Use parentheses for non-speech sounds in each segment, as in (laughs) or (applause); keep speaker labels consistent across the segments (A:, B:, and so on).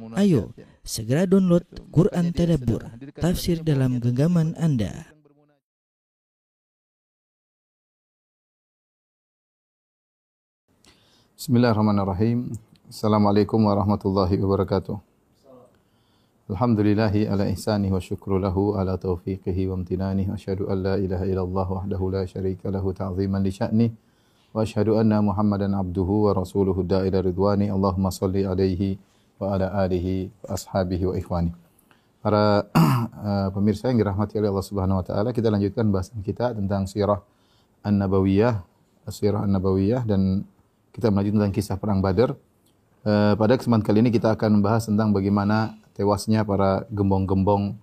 A: Ayo, segera download Quran Tadabbur, tafsir dalam genggaman Anda.
B: Bismillahirrahmanirrahim. Assalamualaikum warahmatullahi wabarakatuh. Alhamdulillahi ala ihsanihi wa syukru lahu ala taufiqihi wa amtinanihi wa asyhadu an la ilaha illallah wahdahu la syarika lahu ta'ziman li sya'ni wa asyhadu anna Muhammadan abduhu wa rasuluhu da'ila ridwani Allahumma salli alaihi wa ala alihi wa ashabihi wa ikhwani. Para uh, (clears throat) pemirsa yang dirahmati oleh Allah Subhanahu wa taala, kita lanjutkan bahasan kita tentang sirah An-Nabawiyah, sirah An-Nabawiyah dan kita melanjutkan tentang kisah perang Badar. Uh, pada kesempatan kali ini kita akan membahas tentang bagaimana tewasnya para gembong-gembong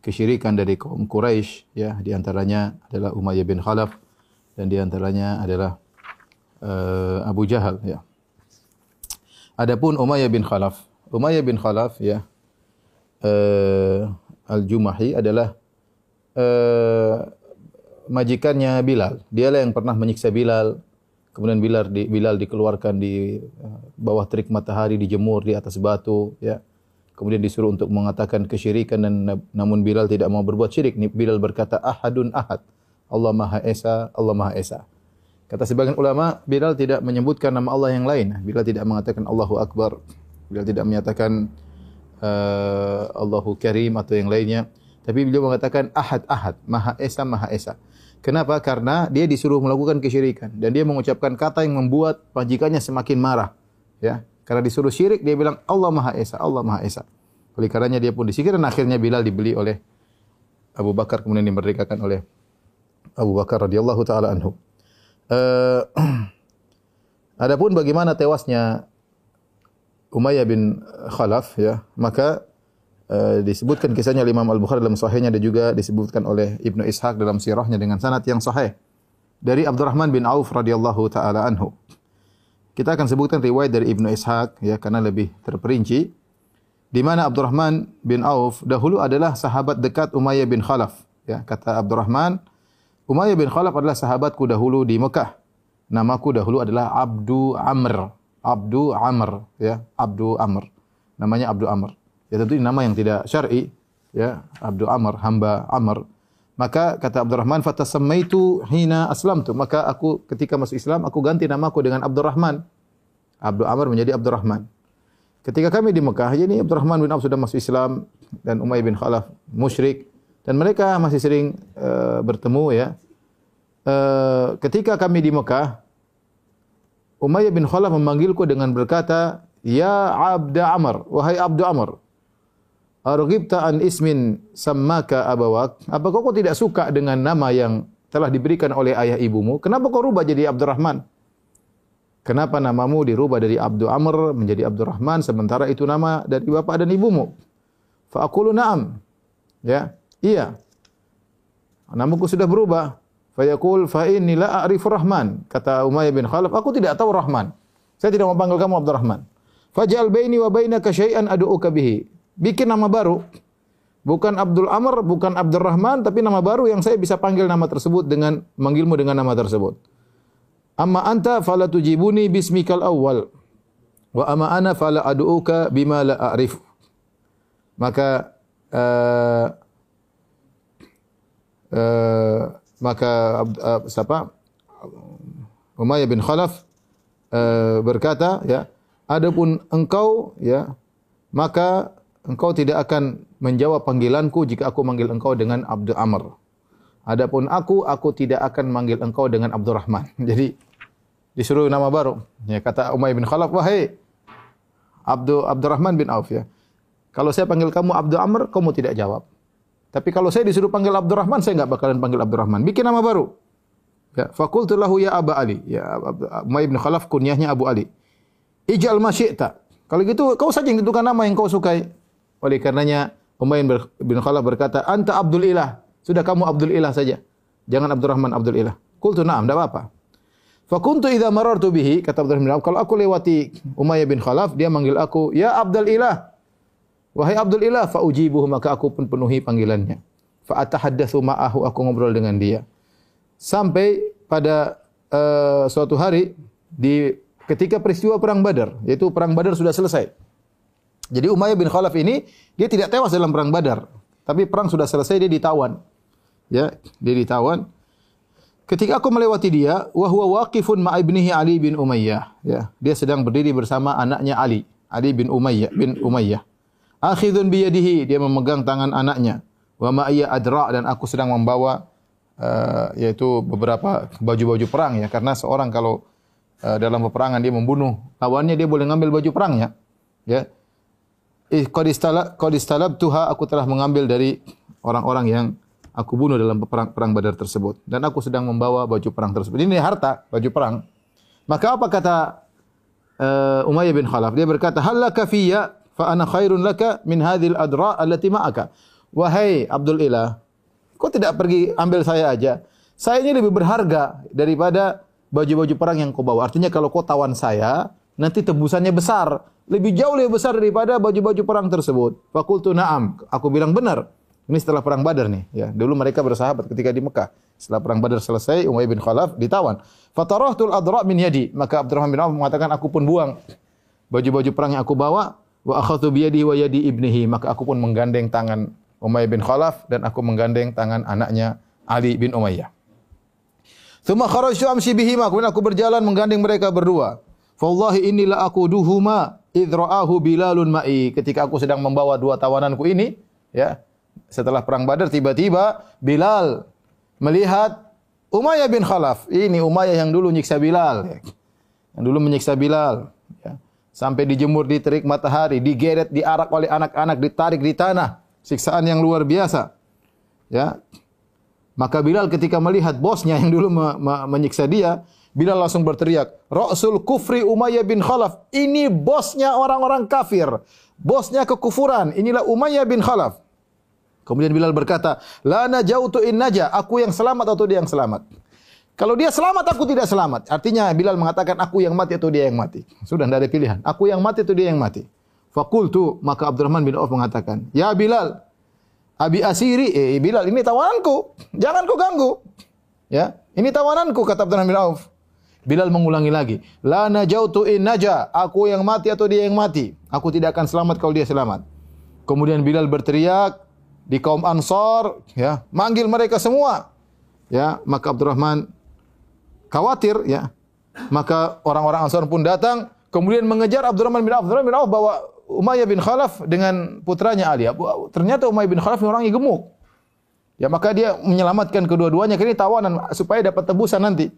B: kesyirikan dari kaum Quraisy ya, di antaranya adalah Umayyah bin Khalaf dan di antaranya adalah uh, Abu Jahal ya. Adapun Umayyah bin Khalaf Umayyah bin Khalaf ya uh, Al-Jumahi adalah uh, majikannya Bilal. Dialah yang pernah menyiksa Bilal. Kemudian Bilal di, Bilal dikeluarkan di uh, bawah terik matahari dijemur di atas batu ya. Kemudian disuruh untuk mengatakan kesyirikan dan namun Bilal tidak mau berbuat syirik. Bilal berkata ahadun ahad. Allah Maha Esa, Allah Maha Esa. Kata sebagian ulama, Bilal tidak menyebutkan nama Allah yang lain. Bilal tidak mengatakan Allahu Akbar. Beliau tidak menyatakan uh, Allahu Karim atau yang lainnya. Tapi beliau mengatakan Ahad Ahad, Maha Esa Maha Esa. Kenapa? Karena dia disuruh melakukan kesyirikan dan dia mengucapkan kata yang membuat majikannya semakin marah. Ya, karena disuruh syirik dia bilang Allah Maha Esa, Allah Maha Esa. Oleh karenanya dia pun disikir dan akhirnya Bilal dibeli oleh Abu Bakar kemudian dimerdekakan oleh Abu Bakar radhiyallahu taala anhu. Uh, (clears throat) Adapun bagaimana tewasnya Umayyah bin Khalaf ya, maka uh, disebutkan kisahnya Imam Al-Bukhari dalam sahihnya dan juga disebutkan oleh Ibnu Ishaq dalam sirahnya dengan sanad yang sahih dari Abdurrahman bin Auf radhiyallahu taala anhu. Kita akan sebutkan riwayat dari Ibnu Ishaq ya karena lebih terperinci di mana Abdurrahman bin Auf dahulu adalah sahabat dekat Umayyah bin Khalaf ya kata Abdurrahman Umayyah bin Khalaf adalah sahabatku dahulu di Mekah. Namaku dahulu adalah Abdu Amr. Abdu Amr ya, Abdu Amr. Namanya Abdu Amr. Ya tentu ini nama yang tidak syar'i ya, Abdu Amr, hamba Amr. Maka kata Abdurrahman fatasammaitu hina aslamtu. Maka aku ketika masuk Islam aku ganti namaku dengan Abdurrahman. Abdu Amr menjadi Abdurrahman. Ketika kami di Mekah, ini Abdurrahman bin Auf sudah masuk Islam dan Umayyah bin Khalaf musyrik dan mereka masih sering uh, bertemu ya. Uh, ketika kami di Mekah, Umayyah bin Khalaf memanggilku dengan berkata, "Ya Abda Amr, wahai Abdu Amr, arghibta an ismin sammaka abawak? Apakah kau tidak suka dengan nama yang telah diberikan oleh ayah ibumu? Kenapa kau rubah jadi Abdurrahman? Kenapa namamu dirubah dari Abdu Amr menjadi Abdurrahman sementara itu nama dari bapak dan ibumu?" Fa aqulu na'am. Ya, iya. Namaku sudah berubah. Fayaqul fa inni la a'rifu Rahman. Kata Umayyah bin Khalaf, aku tidak tahu Rahman. Saya tidak mau panggil kamu Abdurrahman. Faj'al baini wa bainaka syai'an ad'uka bihi. Bikin nama baru. Bukan Abdul Amr, bukan Abdurrahman, tapi nama baru yang saya bisa panggil nama tersebut dengan manggilmu dengan nama tersebut. Amma anta fala tujibuni bismikal awwal. Wa amma ana fala ad'uka bima la a'rif. Maka uh, uh, maka uh, siapa? Umayyah bin Khalaf uh, berkata ya adapun engkau ya maka engkau tidak akan menjawab panggilanku jika aku manggil engkau dengan Abdul Amr. Adapun aku aku tidak akan manggil engkau dengan Abdurrahman (laughs) jadi disuruh nama baru. Ya kata Umayyah bin Khalaf wahai Abdul Abdurrahman bin Auf ya kalau saya panggil kamu Abdul Amr kamu tidak jawab tapi kalau saya disuruh panggil Abdurrahman, saya enggak bakalan panggil Abdurrahman. Bikin nama baru. Ya, fakultu lahu ya Aba Ali. Ya, Umay bin Khalaf kunyahnya Abu Ali. Ij'al ma syi'ta. Kalau gitu kau saja yang tentukan nama yang kau sukai. Oleh karenanya Umay bin Khalaf berkata, "Anta Abdul Ilah." Sudah kamu Abdul Ilah saja. Jangan Abdurrahman Abdul Ilah. Qultu na'am, enggak apa-apa. Fakuntu idza marartu bihi, kata Abdurrahman bin Auf, kalau aku lewati Umayyah bin Khalaf, dia manggil aku, "Ya Abdul Ilah." Wahai Abdul Ilah, fa maka aku pun penuhi panggilannya. Fa atahaddatsu ma'ahu aku ngobrol dengan dia. Sampai pada uh, suatu hari di ketika peristiwa perang Badar, yaitu perang Badar sudah selesai. Jadi Umayyah bin Khalaf ini dia tidak tewas dalam perang Badar, tapi perang sudah selesai dia ditawan. Ya, dia ditawan. Ketika aku melewati dia, wa huwa waqifun ma ibnihi Ali bin Umayyah, ya. Dia sedang berdiri bersama anaknya Ali, Ali bin Umayyah bin Umayyah. Akhidun bi yadihi, dia memegang tangan anaknya. Wa ma iya adra dan aku sedang membawa uh, yaitu beberapa baju-baju perang ya, karena seorang kalau uh, dalam peperangan dia membunuh lawannya dia boleh ngambil baju perangnya. Ya. Eh qad istalab tuha aku telah mengambil dari orang-orang yang aku bunuh dalam perang, perang Badar tersebut dan aku sedang membawa baju perang tersebut. Ini harta, baju perang. Maka apa kata uh, Umayyah bin Khalaf? Dia berkata, "Halaka fiyya fa ana khairun laka min hadhil adra allati ma'aka." Wahai Abdul Ilah, kau tidak pergi ambil saya aja? Saya ini lebih berharga daripada baju-baju perang yang kau bawa. Artinya kalau kau tawan saya, nanti tebusannya besar. Lebih jauh lebih besar daripada baju-baju perang tersebut. Fakultu na'am. Aku bilang benar. Ini setelah perang Badar nih, ya. Dulu mereka bersahabat ketika di Mekah. Setelah perang Badar selesai, Umayyah bin Khalaf ditawan. Fatarahtul adra min yadi. Maka Abdurrahman bin Auf mengatakan aku pun buang baju-baju perang yang aku bawa wa akhadtu bi yadi wa yadi ibnihi. Maka aku pun menggandeng tangan Umayyah bin Khalaf dan aku menggandeng tangan anaknya Ali bin Umayyah. Thumma kharajtu amshi bihima. Kemudian aku berjalan menggandeng mereka berdua. Fawallahi inilah aku duhuma idra'ahu Bilalun ma'i. Ketika aku sedang membawa dua tawananku ini, ya, setelah perang Badar tiba-tiba Bilal melihat Umayyah bin Khalaf. Ini Umayyah yang dulu nyiksa Bilal. Yang dulu menyiksa Bilal. Sampai dijemur di terik matahari, digeret, diarak oleh anak-anak, ditarik di tanah. Siksaan yang luar biasa. Ya. Maka Bilal ketika melihat bosnya yang dulu me me menyiksa dia, Bilal langsung berteriak, Rasul kufri Umayyah bin Khalaf. Ini bosnya orang-orang kafir. Bosnya kekufuran. Inilah Umayyah bin Khalaf. Kemudian Bilal berkata, La najautu in naja, aku yang selamat atau dia yang selamat. Kalau dia selamat, aku tidak selamat. Artinya Bilal mengatakan, aku yang mati atau dia yang mati. Sudah tidak ada pilihan. Aku yang mati atau dia yang mati. Fakultu, maka Abdurrahman bin Auf mengatakan, Ya Bilal, Abi Asiri, eh Bilal, ini tawananku. Jangan kau ganggu. Ya, ini tawananku, kata Abdurrahman bin Auf. Bilal mengulangi lagi, La najautu in naja, aku yang mati atau dia yang mati. Aku tidak akan selamat kalau dia selamat. Kemudian Bilal berteriak, di kaum Ansar, ya, manggil mereka semua. Ya, maka Abdurrahman khawatir, ya. Maka orang-orang Ansar pun datang, kemudian mengejar Abdurrahman bin Auf. Abdurrahman bin Auf bawa Umayyah bin Khalaf dengan putranya Ali. Ternyata Umayyah bin Khalaf orangnya gemuk. Ya, maka dia menyelamatkan kedua-duanya ini tawanan supaya dapat tebusan nanti.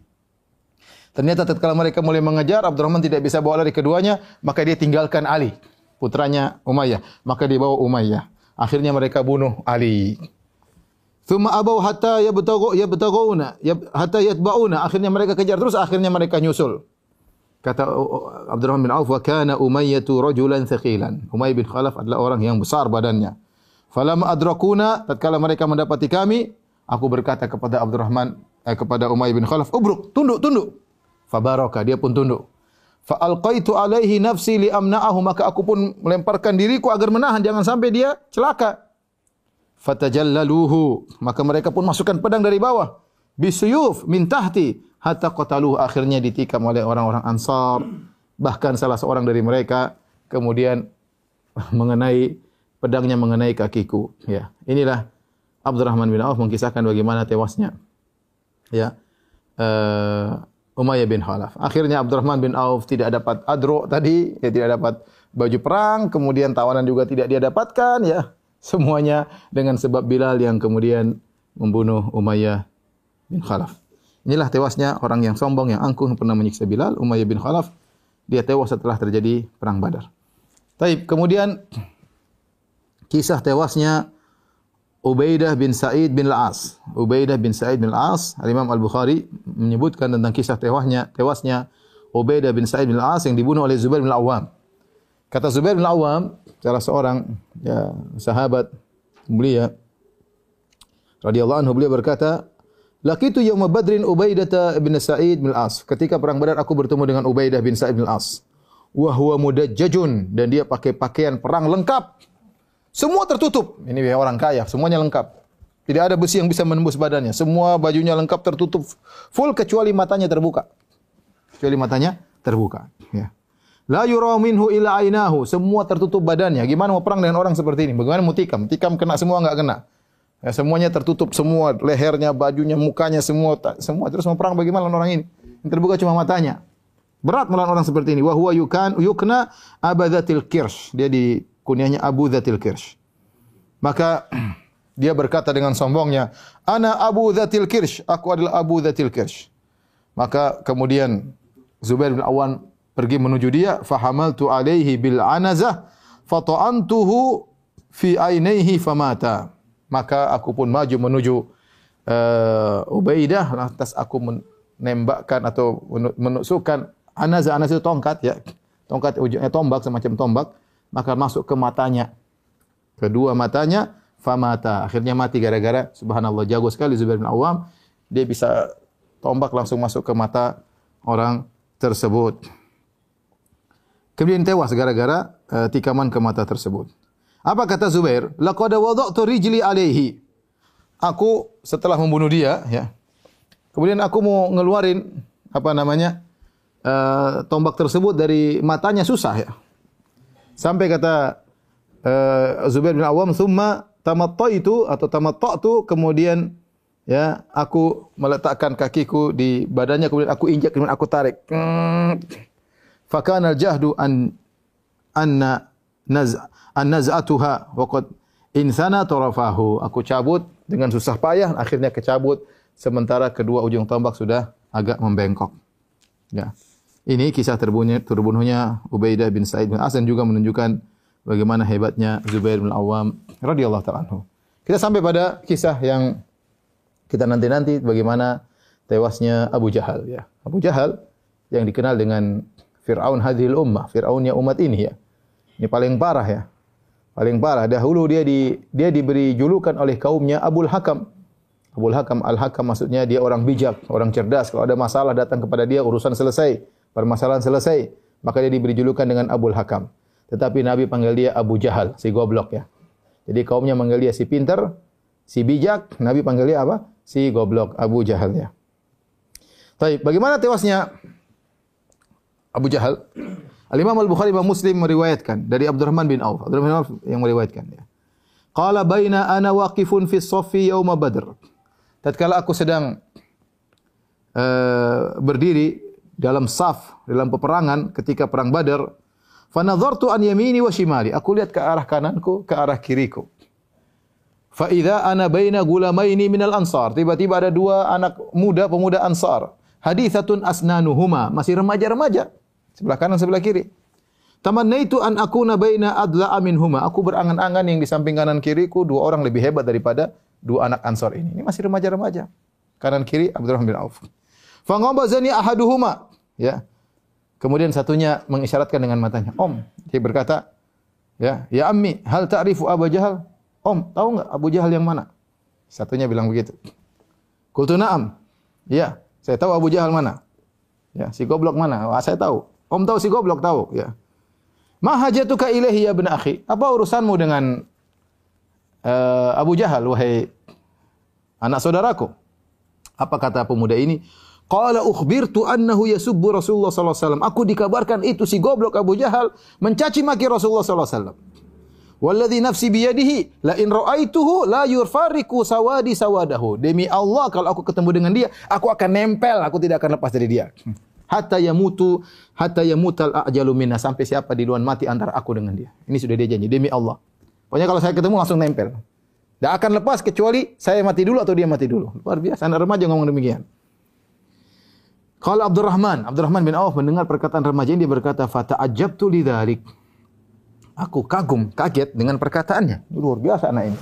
B: Ternyata tatkala mereka mulai mengejar, Abdurrahman tidak bisa bawa lari keduanya, maka dia tinggalkan Ali, putranya Umayyah. Maka dia bawa Umayyah. Akhirnya mereka bunuh Ali. Thumma abau hatta yabtaghu yabtaghuna hatta yatba'una. Akhirnya mereka kejar terus, akhirnya mereka nyusul. Kata Abdurrahman bin Auf, "Wa kana Umayyah rajulan thaqilan." Umayyah bin Khalaf adalah orang yang besar badannya. Falamma adrakuna, tatkala mereka mendapati kami, aku berkata kepada Abdurrahman eh, kepada Umayyah bin Khalaf, "Ubruk, tunduk, tunduk." Fabaraka, dia pun tunduk. Fa alqaitu alaihi nafsi li amna'ahu maka aku pun melemparkan diriku agar menahan jangan sampai dia celaka. Fatajallaluhu maka mereka pun masukkan pedang dari bawah. Bisuyuf min tahti hatta akhirnya ditikam oleh orang-orang Ansar bahkan salah seorang dari mereka kemudian (laughs) mengenai pedangnya mengenai kakiku ya. Inilah Abdurrahman bin Auf mengkisahkan bagaimana tewasnya ya. Uh, Umayyah bin Khalaf. Akhirnya Abdurrahman bin Auf tidak dapat adro tadi, ya tidak dapat baju perang, kemudian tawanan juga tidak dia dapatkan ya. Semuanya dengan sebab Bilal yang kemudian membunuh Umayyah bin Khalaf. Inilah tewasnya orang yang sombong yang angkuh yang pernah menyiksa Bilal, Umayyah bin Khalaf. Dia tewas setelah terjadi perang Badar. Taib, kemudian kisah tewasnya Ubaidah bin Sa'id bin Al-As. Ubaidah bin Sa'id bin Al-As, Al-Imam Al-Bukhari menyebutkan tentang kisah tewasnya tewasnya Ubaidah bin Sa'id bin Al-As yang dibunuh oleh Zubair bin Al-Awwam. Kata Zubair bin Al-Awwam, salah seorang ya, sahabat mulia radhiyallahu anhu beliau berkata, "Laqitu yaum Badrin Ubaidah bin Sa'id bin Al-As." Ketika perang Badar aku bertemu dengan Ubaidah bin Sa'id bin Al-As. Wa huwa mudajjajun dan dia pakai pakaian perang lengkap semua tertutup. Ini orang kaya, semuanya lengkap. Tidak ada besi yang bisa menembus badannya. Semua bajunya lengkap tertutup full kecuali matanya terbuka. Kecuali matanya terbuka. Ya. La yura minhu ainahu. Semua tertutup badannya. Gimana mau perang dengan orang seperti ini? Bagaimana mau tikam? Tikam kena semua enggak kena. Ya, semuanya tertutup semua, lehernya, bajunya, mukanya semua semua terus mau perang bagaimana orang ini? Yang terbuka cuma matanya. Berat melawan orang seperti ini. Wa huwa yukan yukna abadatil kirsh. Dia di kunyahnya Abu Dzatil Kirsh. Maka (clears throat) dia berkata dengan sombongnya, "Ana Abu Dzatil Kirsh, aku adalah Abu Dzatil Kirsh." Maka kemudian Zubair bin Awan pergi menuju dia, fahamaltu alaihi bil anazah, fata'antuhu fi ainaihi famata. Maka aku pun maju menuju uh, Ubaidah. Lantas aku menembakkan atau menusukkan anaz anaz itu tongkat ya. Tongkat ujungnya tombak semacam tombak. Maka masuk ke matanya. Kedua matanya famata. Akhirnya mati gara-gara subhanallah jago sekali Zubair bin Awam. Dia bisa tombak langsung masuk ke mata orang tersebut kemudian tewas gara-gara uh, tikaman ke mata tersebut apa kata Zubair? Laqad wada'tu rijli alaihi. Aku setelah membunuh dia, ya. Kemudian aku mau ngeluarin apa namanya? Uh, tombak tersebut dari matanya susah ya. Sampai kata uh, Zubair bin Awam, "Tsumma tamattaitu atau tamatta'tu kemudian ya aku meletakkan kakiku di badannya kemudian aku injak kemudian aku tarik. Fakana al-jahdu an anna naz an-naz'atuha wa qad insana. Aku cabut dengan susah payah akhirnya kecabut sementara kedua ujung tombak sudah agak membengkok. Ya. Ini kisah terbunuhnya, terbunuhnya Ubaidah bin Sa'id bin As dan juga menunjukkan bagaimana hebatnya Zubair bin Awam radhiyallahu taala anhu. Kita sampai pada kisah yang kita nanti-nanti bagaimana tewasnya Abu Jahal ya. Abu Jahal yang dikenal dengan Fir'aun hadhil ummah, Fir'aunnya umat ini ya. Ini paling parah ya. Paling parah. Dahulu dia di dia diberi julukan oleh kaumnya Abul Hakam. Abul Hakam Al-Hakam maksudnya dia orang bijak, orang cerdas. Kalau ada masalah datang kepada dia urusan selesai, permasalahan selesai, maka dia diberi julukan dengan Abul Hakam. Tetapi Nabi panggil dia Abu Jahal, si goblok ya. Jadi kaumnya manggil dia si pinter, si bijak, Nabi panggil dia apa? Si goblok, Abu Jahal ya. Tapi bagaimana tewasnya Abu Jahal? Al-Imam Al-Bukhari dan Muslim meriwayatkan dari Abdurrahman bin Auf. Abdurrahman bin Auf yang meriwayatkan ya. Qala baina ana waqifun fi saffi yaum Badr. Tatkala aku sedang uh, berdiri dalam saf dalam peperangan ketika perang Badar, fa nadhartu an yamini wa shimali. Aku lihat ke arah kananku, ke arah kiriku. Fa idza ana baina gulamaini minal ansar. Tiba-tiba ada dua anak muda pemuda Ansar. Hadithatun asnanuhuma, masih remaja-remaja. Sebelah kanan, sebelah kiri. Tamannaitu an akuna baina adla huma. Aku berangan-angan yang di samping kanan kiriku dua orang lebih hebat daripada dua anak Ansor ini. Ini masih remaja-remaja. Kanan kiri Abdurrahman bin Auf. Fangabazani ahaduhuma. Ya. Kemudian satunya mengisyaratkan dengan matanya. Om, dia berkata, ya, ya ammi, hal ta'rifu Abu Jahal? Om, tahu enggak Abu Jahal yang mana? Satunya bilang begitu. Kultu na'am. Ya, saya tahu Abu Jahal mana. Ya, si goblok mana? Wah, saya tahu. Om tahu si goblok tahu, ya. Ma hajatuka ilaihi ya bin akhi? Apa urusanmu dengan uh, Abu Jahal wahai anak saudaraku? Apa kata pemuda ini? Qala ukhbirtu annahu yasubbu Rasulullah sallallahu alaihi wasallam. Aku dikabarkan itu si goblok Abu Jahal mencaci maki Rasulullah sallallahu alaihi wasallam. Walladhi nafsi biyadihi la in ra'aituhu la yurfariku sawadi sawadahu. Demi Allah kalau aku ketemu dengan dia, aku akan nempel, aku tidak akan lepas dari dia hatta yamutu hatta yamutal ajalu minna sampai siapa di duluan mati antara aku dengan dia. Ini sudah dia janji demi Allah. Pokoknya kalau saya ketemu langsung nempel. Tidak akan lepas kecuali saya mati dulu atau dia mati dulu. Luar biasa anak remaja ngomong demikian. Kalau Abdurrahman, Abdurrahman bin Auf mendengar perkataan remaja ini dia berkata, "Fata ajabtu lidzalik." Aku kagum, kaget dengan perkataannya. Luar biasa anak ini.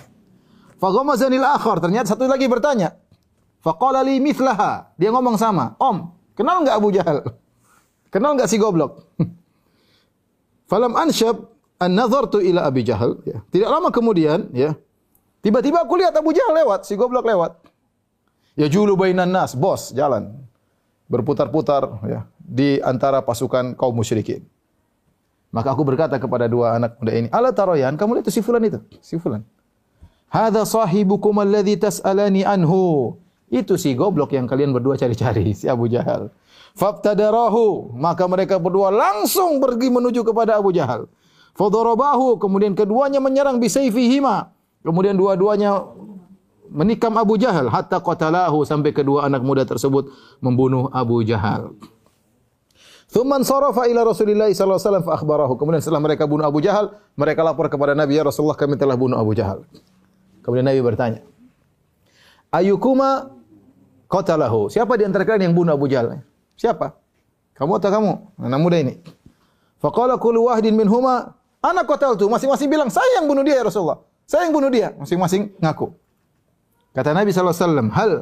B: Faghamazanil akhar, ternyata satu lagi bertanya. Faqala li mithlaha. Dia ngomong sama, "Om, Kenal enggak Abu Jahal? Kenal enggak si goblok? Falam anshab an nazartu ila Abi Jahal. Ya. Tidak lama kemudian, ya. Tiba-tiba aku lihat Abu Jahal lewat, si goblok lewat. Ya julu bainan nas, bos, jalan. Berputar-putar ya di antara pasukan kaum musyrikin. Maka aku berkata kepada dua anak muda ini, "Ala taroyan, kamu lihat itu si fulan itu, si fulan. Hadza sahibukum alladhi tas'alani anhu." Itu si goblok yang kalian berdua cari-cari, si Abu Jahal. Fabtadarahu, maka mereka berdua langsung pergi menuju kepada Abu Jahal. Fadarabahu, kemudian keduanya menyerang bisayfihima. Kemudian dua-duanya menikam Abu Jahal hatta qatalahu sampai kedua anak muda tersebut membunuh Abu Jahal. Thumman sarafa ila Rasulillah sallallahu alaihi wasallam fa. Kemudian setelah mereka bunuh Abu Jahal, mereka lapor kepada Nabi ya Rasulullah kami telah bunuh Abu Jahal. Kemudian Nabi bertanya, "Ayukuma qatalahu?" Siapa di antara kalian yang bunuh Abu Jahal? Siapa? Kamu atau kamu? Anak muda ini. Faqala kullu wahidin minhuma ana qataltu. Masing-masing bilang, "Saya yang bunuh dia ya Rasulullah." Saya yang bunuh dia. Masing-masing ngaku. Kata Nabi sallallahu alaihi wasallam, "Hal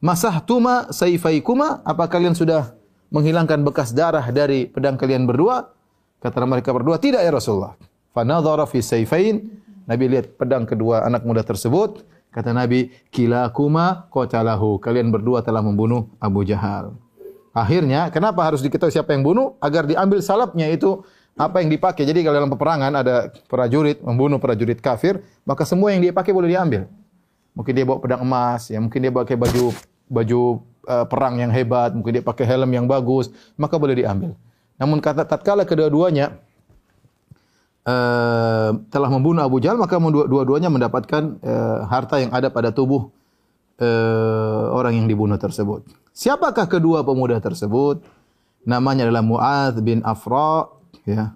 B: masahtuma sayfaikuma? Apa kalian sudah menghilangkan bekas darah dari pedang kalian berdua?" Kata mereka berdua, "Tidak ya Rasulullah." Fanadhara fi sayfain. Nabi lihat pedang kedua anak muda tersebut. Kata Nabi, "Kilakuma qatalahu." Kalian berdua telah membunuh Abu Jahal. Akhirnya, kenapa harus diketahui siapa yang bunuh? Agar diambil salapnya itu apa yang dipakai. Jadi kalau dalam peperangan ada prajurit membunuh prajurit kafir, maka semua yang dia pakai boleh diambil. Mungkin dia bawa pedang emas, ya mungkin dia pakai baju baju uh, perang yang hebat, mungkin dia pakai helm yang bagus, maka boleh diambil. Namun kata tatkala kedua-duanya uh, telah membunuh Abu Jahal, maka dua-duanya mendapatkan uh, harta yang ada pada tubuh uh, orang yang dibunuh tersebut. Siapakah kedua pemuda tersebut? Namanya adalah Mu'adz bin Afra ya.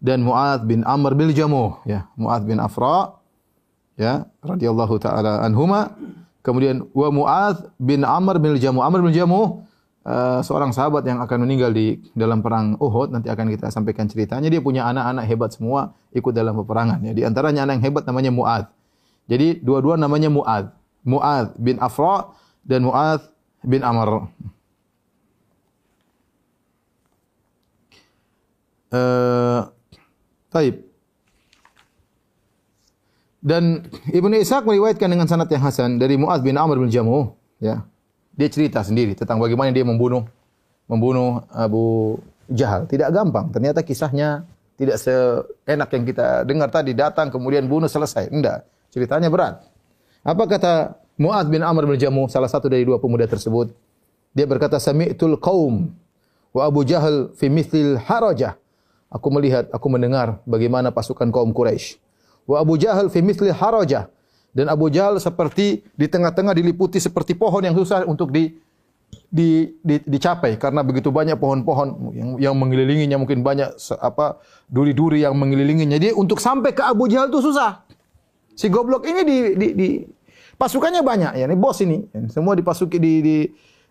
B: Dan Mu'adz bin Amr bin Jamuh ya. Mu'adz bin Afra ya radhiyallahu taala anhuma. Kemudian wa Mu'adz bin Amr bin Jamuh. Amr bin Jamuh uh, seorang sahabat yang akan meninggal di dalam perang Uhud nanti akan kita sampaikan ceritanya dia punya anak-anak hebat semua ikut dalam peperangan ya di antaranya anak yang hebat namanya Muad jadi dua-dua namanya Muad Mu'adz bin Afra dan Mu'adz bin Amr. Uh, taib. Dan Ibnu Ishaq meriwayatkan dengan sanad yang hasan dari Mu'adz bin Amr bin Jamuh, ya. Dia cerita sendiri tentang bagaimana dia membunuh membunuh Abu Jahal. Tidak gampang. Ternyata kisahnya tidak seenak yang kita dengar tadi datang kemudian bunuh selesai. Enggak. Ceritanya berat. Apa kata Mu'ad bin Amr bin Jamuh, salah satu dari dua pemuda tersebut? Dia berkata, Sami'tul qaum wa Abu Jahal fi mithlil harajah. Aku melihat, aku mendengar bagaimana pasukan kaum Quraisy. Wa Abu Jahal fi mithlil harajah. Dan Abu Jahal seperti di tengah-tengah diliputi seperti pohon yang susah untuk di, di, di, dicapai karena begitu banyak pohon-pohon yang, yang mengelilinginya mungkin banyak apa duri-duri yang mengelilinginya. Jadi untuk sampai ke Abu Jahal itu susah. Si goblok ini di, di, di pasukannya banyak ya, ini bos ini. Semua dipasuki di, di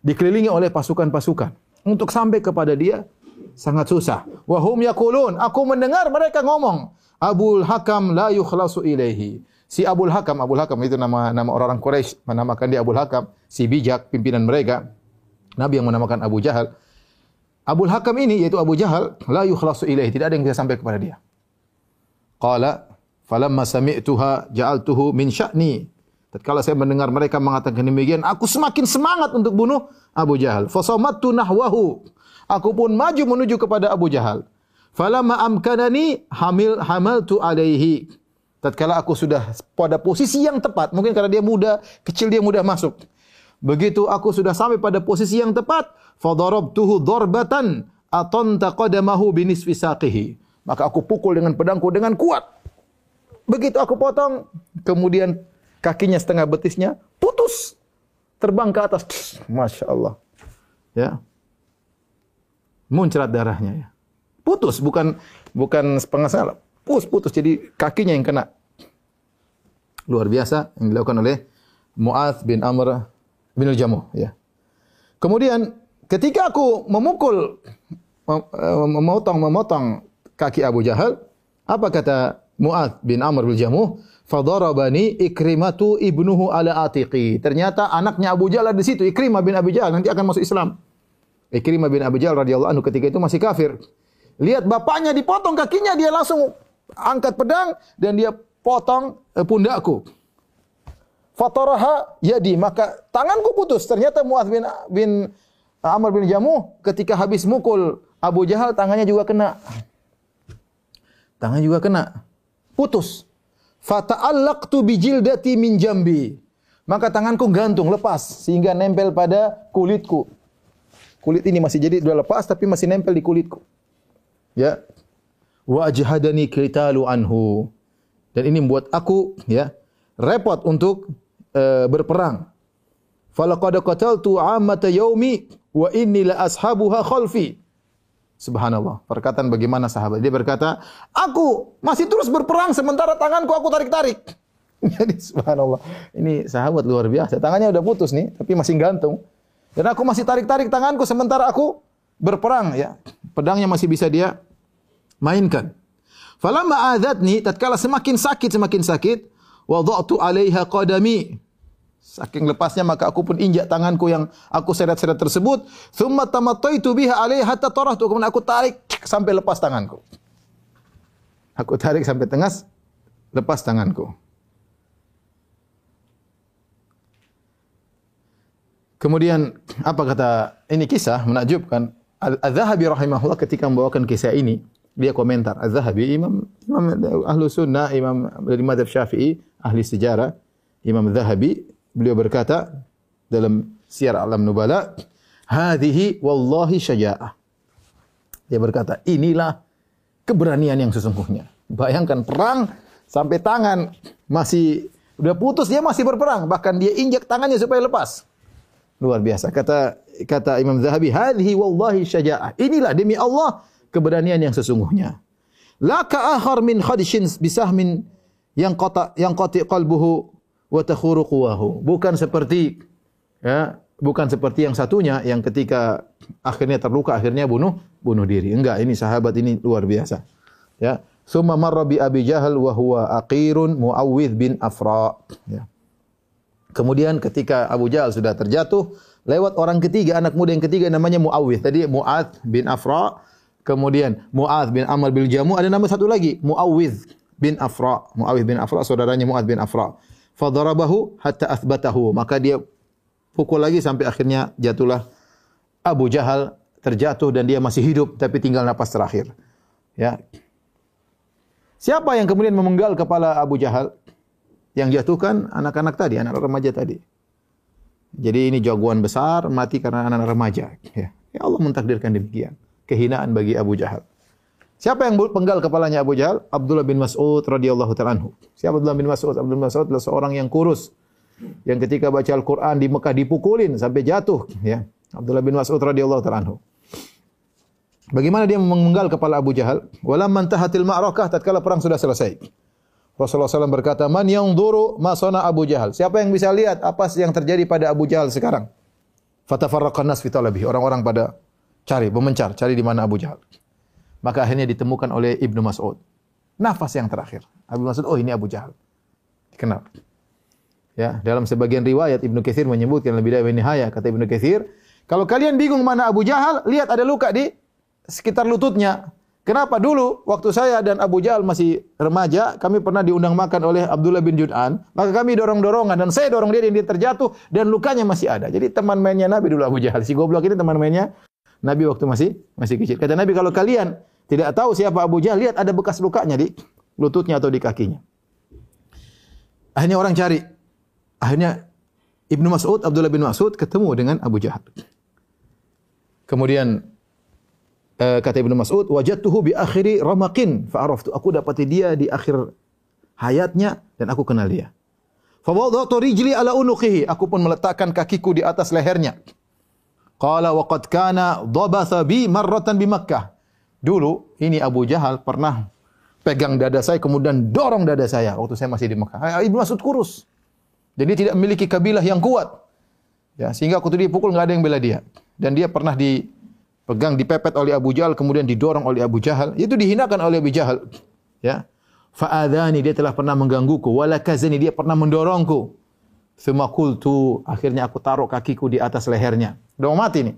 B: dikelilingi oleh pasukan-pasukan. Untuk sampai kepada dia sangat susah. Wahum yakulun, aku mendengar mereka ngomong, Abul Hakam la yukhlasu ilaihi. Si Abul Hakam, Abul Hakam itu nama nama orang-orang Quraisy menamakan dia Abul Hakam, si bijak pimpinan mereka. Nabi yang menamakan Abu Jahal. Abul Hakam ini yaitu Abu Jahal la yukhlasu ilaihi, tidak ada yang bisa sampai kepada dia. Qala Falamma sami'tuha ja'altuhu min sya'ni. Tatkala saya mendengar mereka mengatakan demikian, aku semakin semangat untuk bunuh Abu Jahal. Fasamattu nahwahu. Aku pun maju menuju kepada Abu Jahal. Falamma amkanani hamil hamaltu alaihi. Tatkala aku sudah pada posisi yang tepat, mungkin karena dia muda, kecil dia mudah masuk. Begitu aku sudah sampai pada posisi yang tepat, fadarabtuhu darbatan atanta qadamahu binisfi saqihi. Maka aku pukul dengan pedangku dengan kuat Begitu aku potong, kemudian kakinya setengah betisnya putus. Terbang ke atas. Masya Allah. Ya. Muncrat darahnya ya. Putus, bukan bukan setengah salah. Putus, putus. Jadi kakinya yang kena. Luar biasa yang dilakukan oleh Mu'adz bin Amr bin Al-Jamuh. Ya. Kemudian ketika aku memukul, memotong, memotong kaki Abu Jahal, apa kata Mu'ad bin Amr bin Jamuh, fadarabani Ikrimatu ibnuhu ala atiqi. Ternyata anaknya Abu Jahal di situ, Ikrimah bin Abu Jahal nanti akan masuk Islam. Ikrimah bin Abu Jahal radhiyallahu anhu ketika itu masih kafir. Lihat bapaknya dipotong kakinya, dia langsung angkat pedang dan dia potong eh, pundakku. Fataraha yadi, maka tanganku putus. Ternyata Mu'ad bin, bin Amr bin Jamuh ketika habis mukul Abu Jahal tangannya juga kena. Tangannya juga kena putus. Fata'allaqtu bijildati min jambi. Maka tanganku gantung, lepas sehingga nempel pada kulitku. Kulit ini masih jadi sudah lepas tapi masih nempel di kulitku. Ya. Wa ajhadani qitalu anhu. Dan ini membuat aku ya repot untuk uh, berperang. Falaqad qataltu 'ammata yaumi wa inni la ashabuha khalfi. Subhanallah. Perkataan bagaimana sahabat. Dia berkata, aku masih terus berperang sementara tanganku aku tarik-tarik. (laughs) Jadi subhanallah. Ini sahabat luar biasa. Tangannya udah putus nih, tapi masih gantung. Dan aku masih tarik-tarik tanganku sementara aku berperang ya. Pedangnya masih bisa dia mainkan. Falamma adzatni tatkala semakin sakit semakin sakit, wada'tu 'alaiha qadami. Saking lepasnya maka aku pun injak tanganku yang aku seret-seret tersebut. Thumma tamattaitu biha 'alaiha hatta tarahtu. Kemudian aku tarik sampai lepas tanganku. Aku tarik sampai tengah lepas tanganku. Kemudian apa kata ini kisah menakjubkan. Al-Zahabi rahimahullah ketika membawakan kisah ini, dia komentar. Az-Zahabi imam imam ahlu sunnah, imam dari madhab syafi'i, ahli sejarah, imam Zahabi, beliau berkata dalam siar alam nubala, hadhihi wallahi syaja'ah. Dia berkata, inilah keberanian yang sesungguhnya. Bayangkan perang sampai tangan masih udah putus dia masih berperang, bahkan dia injak tangannya supaya lepas. Luar biasa. Kata kata Imam Zahabi, "Hadhihi wallahi syaja'ah." Inilah demi Allah keberanian yang sesungguhnya. La ka'akhar min khadishin bisahmin yang qata yang qati qalbuhu wa takhuru quwahu. Bukan seperti ya, bukan seperti yang satunya yang ketika akhirnya terluka akhirnya bunuh bunuh diri. Enggak, ini sahabat ini luar biasa. Ya. Summa marra bi Abi Jahal wa huwa aqirun Muawwidh bin Afra. Ya. Kemudian ketika Abu Jahal sudah terjatuh, lewat orang ketiga, anak muda yang ketiga namanya Muawwidh. Tadi Mu'ad bin Afra, kemudian Mu'ad bin Amr bin Jamu, ada nama satu lagi, Muawwidh bin Afra. Muawwidh bin Afra, saudaranya Mu'ad bin Afra. Fadarabahu hatta athbatahu. Maka dia pukul lagi sampai akhirnya jatuhlah Abu Jahal terjatuh dan dia masih hidup tapi tinggal napas terakhir. Ya. Siapa yang kemudian memenggal kepala Abu Jahal? Yang jatuhkan anak-anak tadi, anak remaja tadi. Jadi ini jagoan besar mati karena -anak remaja. Ya. ya Allah mentakdirkan demikian. Kehinaan bagi Abu Jahal. Siapa yang penggal kepalanya Abu Jahal? Abdullah bin Mas'ud radhiyallahu taala anhu. Siapa Abdullah bin Mas'ud? Abdullah bin Mas'ud adalah seorang yang kurus. Yang ketika baca Al-Qur'an di Mekah dipukulin sampai jatuh, ya. Abdullah bin Mas'ud radhiyallahu taala anhu. Bagaimana dia menggal kepala Abu Jahal? Walamman tahatil ma'rakah tatkala perang sudah selesai. Rasulullah SAW berkata, Man yang duru masona Abu Jahal. Siapa yang bisa lihat apa yang terjadi pada Abu Jahal sekarang? Fatafarraqan nas. Orang-orang pada cari, memencar, cari di mana Abu Jahal. Maka akhirnya ditemukan oleh Ibnu Mas'ud. Nafas yang terakhir. Abu Mas'ud, oh ini Abu Jahal. Dikenal. Ya, dalam sebagian riwayat Ibnu Katsir menyebutkan lebih dari nihaya kata Ibnu Katsir, kalau kalian bingung mana Abu Jahal, lihat ada luka di sekitar lututnya. Kenapa dulu waktu saya dan Abu Jahal masih remaja, kami pernah diundang makan oleh Abdullah bin Jud'an, maka kami dorong-dorongan dan saya dorong dia dan dia terjatuh dan lukanya masih ada. Jadi teman mainnya Nabi dulu Abu Jahal. Si goblok ini teman mainnya Nabi waktu masih masih kecil. Kata Nabi kalau kalian tidak tahu siapa Abu Jahal, lihat ada bekas lukanya di lututnya atau di kakinya. Akhirnya orang cari. Akhirnya Ibnu Mas'ud, Abdullah bin Mas'ud ketemu dengan Abu Jahal. Kemudian uh, kata Ibnu Mas'ud, wajadtuhu bi akhiri ramaqin fa araftu. Aku dapati dia di akhir hayatnya dan aku kenal dia. Fa wada'tu rijli ala unuqihi. Aku pun meletakkan kakiku di atas lehernya. Qala wa qad kana dhabatha bi marratan bi Makkah. Dulu ini Abu Jahal pernah pegang dada saya kemudian dorong dada saya waktu saya masih di Mekah. Ibnu Mas'ud kurus. Dan dia tidak memiliki kabilah yang kuat. Ya, sehingga waktu dia pukul nggak ada yang bela dia. Dan dia pernah di pegang dipepet oleh Abu Jahal kemudian didorong oleh Abu Jahal itu dihinakan oleh Abu Jahal ya fa'adhani dia telah pernah menggangguku walakazani dia pernah mendorongku thumma qultu akhirnya aku taruh kakiku di atas lehernya udah mau mati nih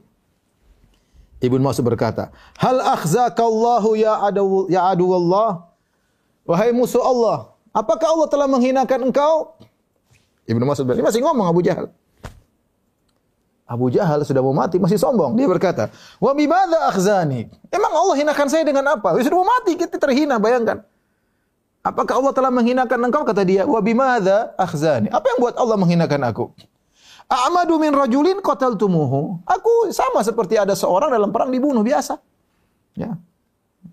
B: Ibnu Mas'ud berkata hal akhzakallahu ya adu ya adu Allah wahai musuh Allah apakah Allah telah menghinakan engkau Ibnu Mas'ud masih ngomong Abu Jahal Abu Jahal sudah mau mati masih sombong. Dia berkata, "Wa bimadza akhzani?" Emang Allah hinakan saya dengan apa? Sudah mau mati kita terhina, bayangkan. Apakah Allah telah menghinakan engkau? Kata dia, "Wa bimadza akhzani?" Apa yang buat Allah menghinakan aku? A'madu min rajulin qataltumuhu. Aku sama seperti ada seorang dalam perang dibunuh biasa. Ya.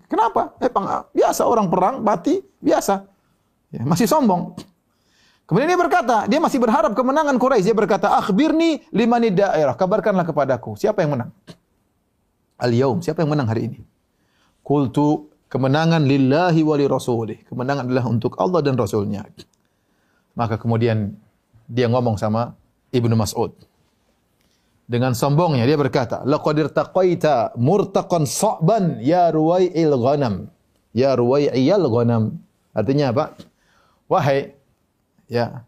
B: Kenapa? Eh, biasa orang perang mati biasa. Ya, masih sombong. Kemudian dia berkata, dia masih berharap kemenangan Quraisy. Dia berkata, "Akhbirni limani daerah." Kabarkanlah kepadaku, siapa yang menang? Al-yaum, siapa yang menang hari ini? Kultu kemenangan lillahi wa li rasulih. Kemenangan adalah untuk Allah dan Rasulnya. Maka kemudian dia ngomong sama Ibnu Mas'ud. Dengan sombongnya dia berkata, "Laqad irtaqaita murtaqan sa'ban ya ruwai'il ghanam." Ya ruwai'il ghanam. Artinya apa? Wahai ya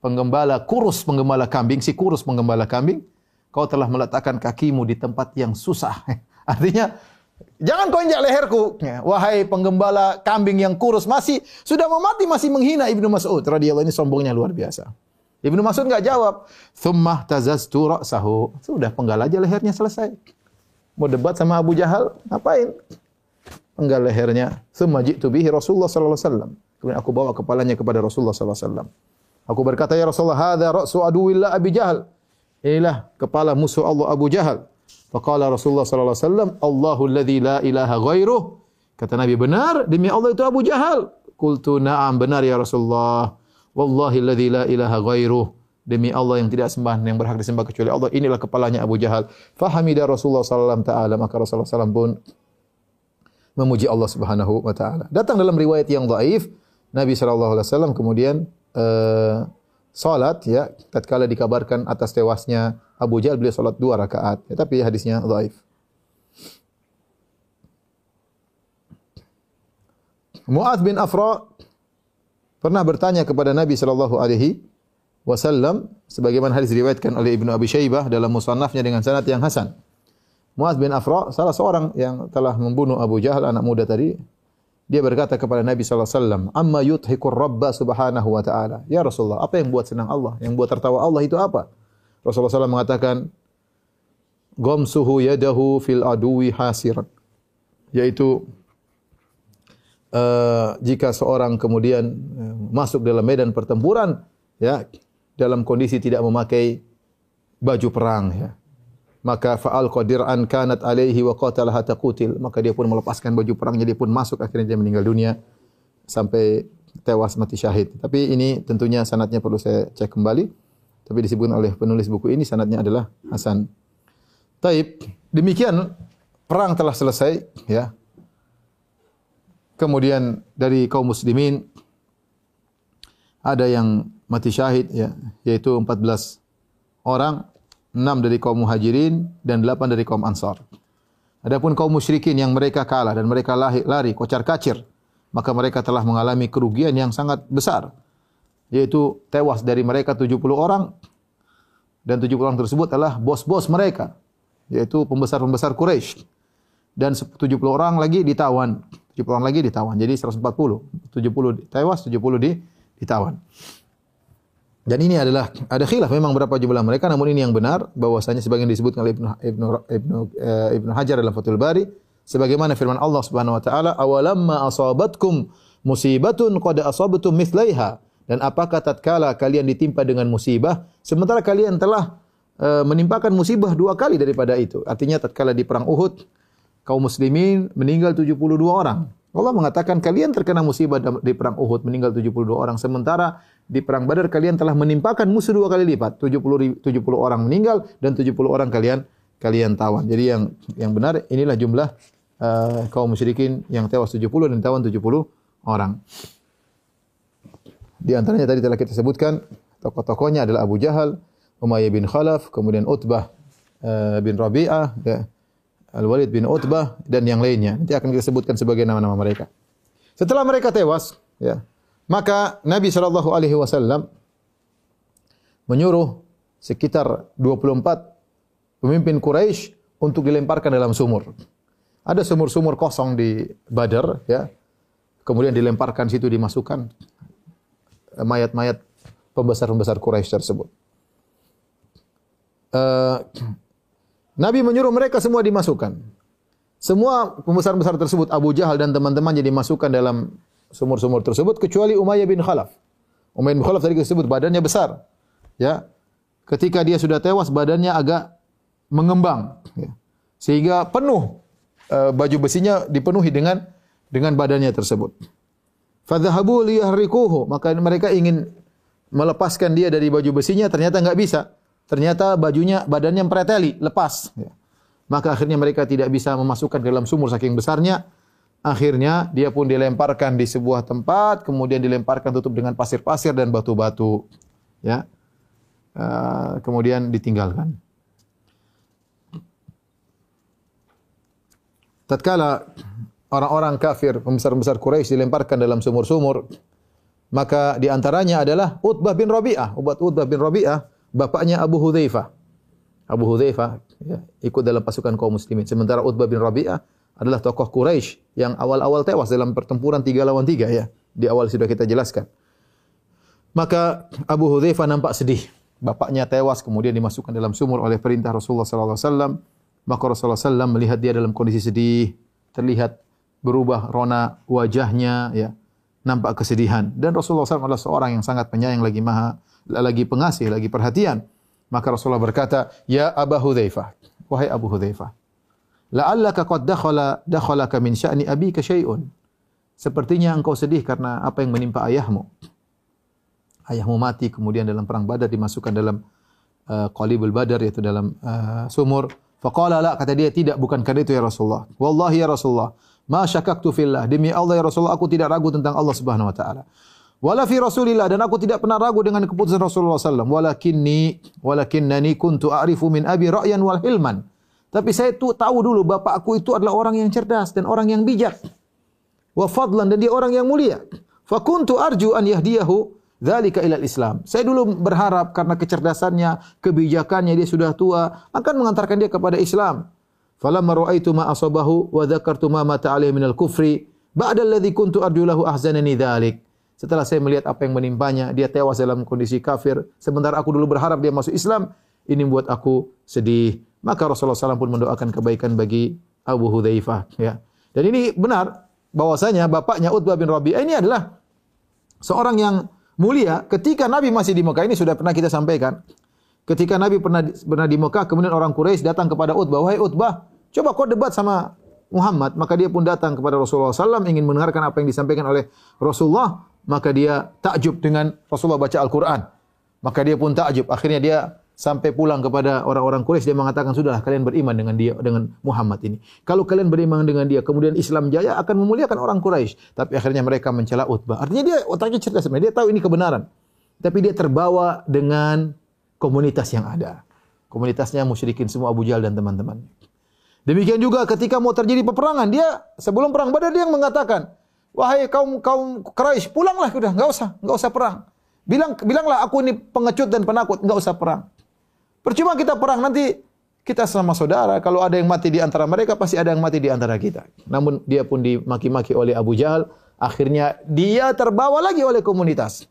B: penggembala kurus penggembala kambing, si kurus penggembala kambing, kau telah meletakkan kakimu di tempat yang susah. (laughs) Artinya jangan kau injak leherku. Ya, wahai penggembala kambing yang kurus masih sudah mau mati masih menghina Ibnu Mas'ud radhiyallahu ini sombongnya luar biasa. Ibnu Mas'ud enggak jawab. Thummah tazaztu ra'sahu. Sudah penggal aja lehernya selesai. Mau debat sama Abu Jahal, ngapain? Penggal lehernya. Thumma ji'tu bihi Rasulullah sallallahu alaihi wasallam. Kemudian aku bawa kepalanya kepada Rasulullah sallallahu alaihi wasallam. Aku berkata, "Ya Rasulullah, hadza ra'su aduwillah Abi Jahal." Inilah kepala musuh Allah Abu Jahal. Faqala Rasulullah sallallahu alaihi wasallam, "Allahu alladzi la ilaha ghairuh." Kata Nabi, "Benar, demi Allah itu Abu Jahal." Qultu, "Na'am, benar ya Rasulullah." Wallahi alladzi la ilaha ghairuh. Demi Allah yang tidak sembah yang berhak disembah kecuali Allah, inilah kepalanya Abu Jahal. Fahamida Rasulullah sallallahu taala maka Rasulullah sallallahu pun memuji Allah Subhanahu wa taala. Datang dalam riwayat yang dhaif Nabi sallallahu alaihi wasallam kemudian uh, salat ya tatkala dikabarkan atas tewasnya Abu Jahal beliau salat dua rakaat ya, tapi hadisnya dhaif. Mu'adz bin Afra pernah bertanya kepada Nabi sallallahu alaihi wasallam sebagaimana hadis diriwayatkan oleh Ibnu Abi Syaibah dalam musannafnya dengan sanad yang hasan. Mu'adz bin Afra salah seorang yang telah membunuh Abu Jahal anak muda tadi dia berkata kepada Nabi sallallahu alaihi wasallam, "Amma yudhikur Rabba subhanahu wa ta'ala." Ya Rasulullah, apa yang buat senang Allah? Yang buat tertawa Allah itu apa? Rasulullah SAW mengatakan, "Ghamsuhu yadahu fil aduwi hasiran." Yaitu uh, jika seorang kemudian uh, masuk dalam medan pertempuran ya dalam kondisi tidak memakai baju perang ya. Maka fa'al qadir'an kanat alaihi wa qatalaha taqutil. Maka dia pun melepaskan baju perangnya dia pun masuk akhirnya dia meninggal dunia sampai tewas mati syahid. Tapi ini tentunya sanatnya perlu saya cek kembali tapi disebutkan oleh penulis buku ini sanatnya adalah Hasan Taib demikian perang telah selesai ya kemudian dari kaum muslimin ada yang mati syahid ya yaitu 14 orang enam dari kaum muhajirin dan delapan dari kaum ansar. Adapun kaum musyrikin yang mereka kalah dan mereka lari, lari kocar kacir, maka mereka telah mengalami kerugian yang sangat besar. Yaitu tewas dari mereka 70 orang dan 70 orang tersebut adalah bos-bos mereka, yaitu pembesar-pembesar Quraisy. Dan 70 orang lagi ditawan, 70 orang lagi ditawan. Jadi 140, 70 tewas, 70 di ditawan. Dan ini adalah ada khilaf memang berapa jumlah mereka namun ini yang benar bahwasanya sebagian disebut oleh Ibnu Ibnu Ibnu, uh, Ibnu Hajar dalam Fathul Bari sebagaimana firman Allah Subhanahu wa taala awalamma asabatkum musibatun qad asabtum mithlaiha dan apakah tatkala kalian ditimpa dengan musibah sementara kalian telah uh, menimpakan musibah dua kali daripada itu artinya tatkala di perang Uhud kaum muslimin meninggal 72 orang Allah mengatakan kalian terkena musibah di perang Uhud meninggal 72 orang sementara di perang Badar kalian telah menimpakan musuh dua kali lipat 70 70 orang meninggal dan 70 orang kalian kalian tawan. Jadi yang yang benar inilah jumlah uh, kaum musyrikin yang tewas 70 dan tawan 70 orang. Di antaranya tadi telah kita sebutkan tokoh-tokohnya adalah Abu Jahal, Umayyah bin Khalaf, kemudian Utbah uh, bin Rabi'ah, ya, Al-Walid bin Utbah dan yang lainnya. Nanti akan kita sebutkan sebagai nama-nama mereka. Setelah mereka tewas, ya, maka Nabi Shallallahu alaihi wasallam menyuruh sekitar 24 pemimpin Quraisy untuk dilemparkan dalam sumur. Ada sumur-sumur kosong di Badar ya. Kemudian dilemparkan situ dimasukkan mayat-mayat pembesar-pembesar Quraisy tersebut. Uh, Nabi menyuruh mereka semua dimasukkan. Semua pembesar-pembesar tersebut Abu Jahal dan teman-temannya dimasukkan dalam sumur-sumur tersebut kecuali Umayyah bin Khalaf. Umayyah bin Khalaf tadi disebut badannya besar. Ya. ketika dia sudah tewas badannya agak mengembang ya. sehingga penuh uh, baju besinya dipenuhi dengan dengan badannya tersebut. Fadhahabu liyahrikuhu, maka mereka ingin melepaskan dia dari baju besinya ternyata enggak bisa. Ternyata bajunya badannya preteli, lepas ya. Maka akhirnya mereka tidak bisa memasukkan ke dalam sumur saking besarnya. Akhirnya dia pun dilemparkan di sebuah tempat, kemudian dilemparkan tutup dengan pasir-pasir dan batu-batu. Ya. Uh, kemudian ditinggalkan. tatkala orang-orang kafir, pembesar-pembesar Quraisy dilemparkan dalam sumur-sumur, maka di antaranya adalah Utbah bin Rabi'ah. Ubat Utbah bin Rabi'ah, bapaknya Abu Hudzaifah. Abu Hudzaifah ya, ikut dalam pasukan kaum muslimin. Sementara Utbah bin Rabi'ah adalah tokoh Quraisy yang awal-awal tewas dalam pertempuran tiga lawan tiga ya. Di awal sudah kita jelaskan. Maka Abu Hudzaifah nampak sedih. Bapaknya tewas kemudian dimasukkan dalam sumur oleh perintah Rasulullah sallallahu alaihi wasallam. Maka Rasulullah SAW melihat dia dalam kondisi sedih, terlihat berubah rona wajahnya, ya, nampak kesedihan. Dan Rasulullah SAW adalah seorang yang sangat penyayang, lagi maha, lagi pengasih, lagi perhatian. Maka Rasulullah berkata, Ya Abu Hudzaifah, wahai Abu Hudzaifah, la'allaka qad dakhala dakhalaka min sya'ni abika syai'un. Sepertinya engkau sedih karena apa yang menimpa ayahmu. Ayahmu mati kemudian dalam perang Badar dimasukkan dalam uh, qalibul Badar yaitu dalam uh, sumur Faqala la kata dia tidak bukan karena itu ya Rasulullah. Wallahi ya Rasulullah, ma syakaktu fillah. Demi Allah ya Rasulullah aku tidak ragu tentang Allah Subhanahu wa taala. Wala fi Rasulillah dan aku tidak pernah ragu dengan keputusan Rasulullah sallallahu walakinni walakinnani kuntu a'rifu min abi ra'yan wal hilman. Tapi saya tu tahu dulu bapak aku itu adalah orang yang cerdas dan orang yang bijak. Wa fadlan dan dia orang yang mulia. Fa kuntu arju an yahdiyahu Dzalika ilal Islam. Saya dulu berharap karena kecerdasannya, kebijakannya dia sudah tua, akan mengantarkan dia kepada Islam. Falamma ra'aitu ma asabahu wa dzakartu ma mata alaihi minal kufri, ba'da alladhi kuntu arju lahu ahzanani dzalik. Setelah saya melihat apa yang menimpanya, dia tewas dalam kondisi kafir. Sementara aku dulu berharap dia masuk Islam, ini membuat aku sedih. Maka Rasulullah SAW pun mendoakan kebaikan bagi Abu Hudzaifah. Ya. Dan ini benar bahwasanya bapaknya Utbah bin Rabi'ah ini adalah seorang yang mulia ketika Nabi masih di Mekah ini sudah pernah kita sampaikan. Ketika Nabi pernah pernah di Mekah, kemudian orang Quraisy datang kepada Utbah, "Wahai Utbah, coba kau debat sama Muhammad." Maka dia pun datang kepada Rasulullah SAW ingin mendengarkan apa yang disampaikan oleh Rasulullah. Maka dia takjub dengan Rasulullah baca Al-Quran. Maka dia pun takjub. Akhirnya dia sampai pulang kepada orang-orang Quraisy dia mengatakan sudahlah kalian beriman dengan dia dengan Muhammad ini. Kalau kalian beriman dengan dia kemudian Islam jaya akan memuliakan orang Quraisy. Tapi akhirnya mereka mencela Utbah. Artinya dia otaknya cerdas sebenarnya. Dia tahu ini kebenaran. Tapi dia terbawa dengan komunitas yang ada. Komunitasnya musyrikin semua Abu Jahal dan teman-teman. Demikian juga ketika mau terjadi peperangan, dia sebelum perang Badar dia yang mengatakan, "Wahai kaum kaum Quraisy, pulanglah sudah, enggak usah, enggak usah perang." Bilang bilanglah aku ini pengecut dan penakut, enggak usah perang. Percuma kita perang nanti kita sama saudara. Kalau ada yang mati di antara mereka pasti ada yang mati di antara kita. Namun dia pun dimaki-maki oleh Abu Jahal. Akhirnya dia terbawa lagi oleh komunitas.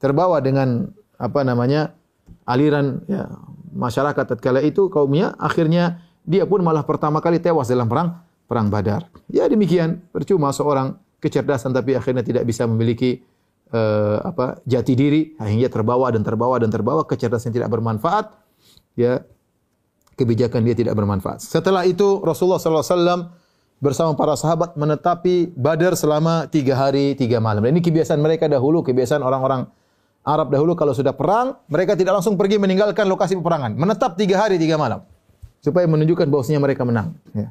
B: Terbawa dengan apa namanya aliran ya, masyarakat tatkala itu kaumnya. Akhirnya dia pun malah pertama kali tewas dalam perang perang Badar. Ya demikian. Percuma seorang kecerdasan tapi akhirnya tidak bisa memiliki uh, apa jati diri akhirnya terbawa dan terbawa dan terbawa kecerdasan tidak bermanfaat ya kebijakan dia tidak bermanfaat. Setelah itu Rasulullah SAW bersama para sahabat menetapi Badar selama tiga hari tiga malam. Ini kebiasaan mereka dahulu, kebiasaan orang-orang Arab dahulu kalau sudah perang, mereka tidak langsung pergi meninggalkan lokasi peperangan. Menetap tiga hari tiga malam. Supaya menunjukkan bahwasanya mereka menang. Ya.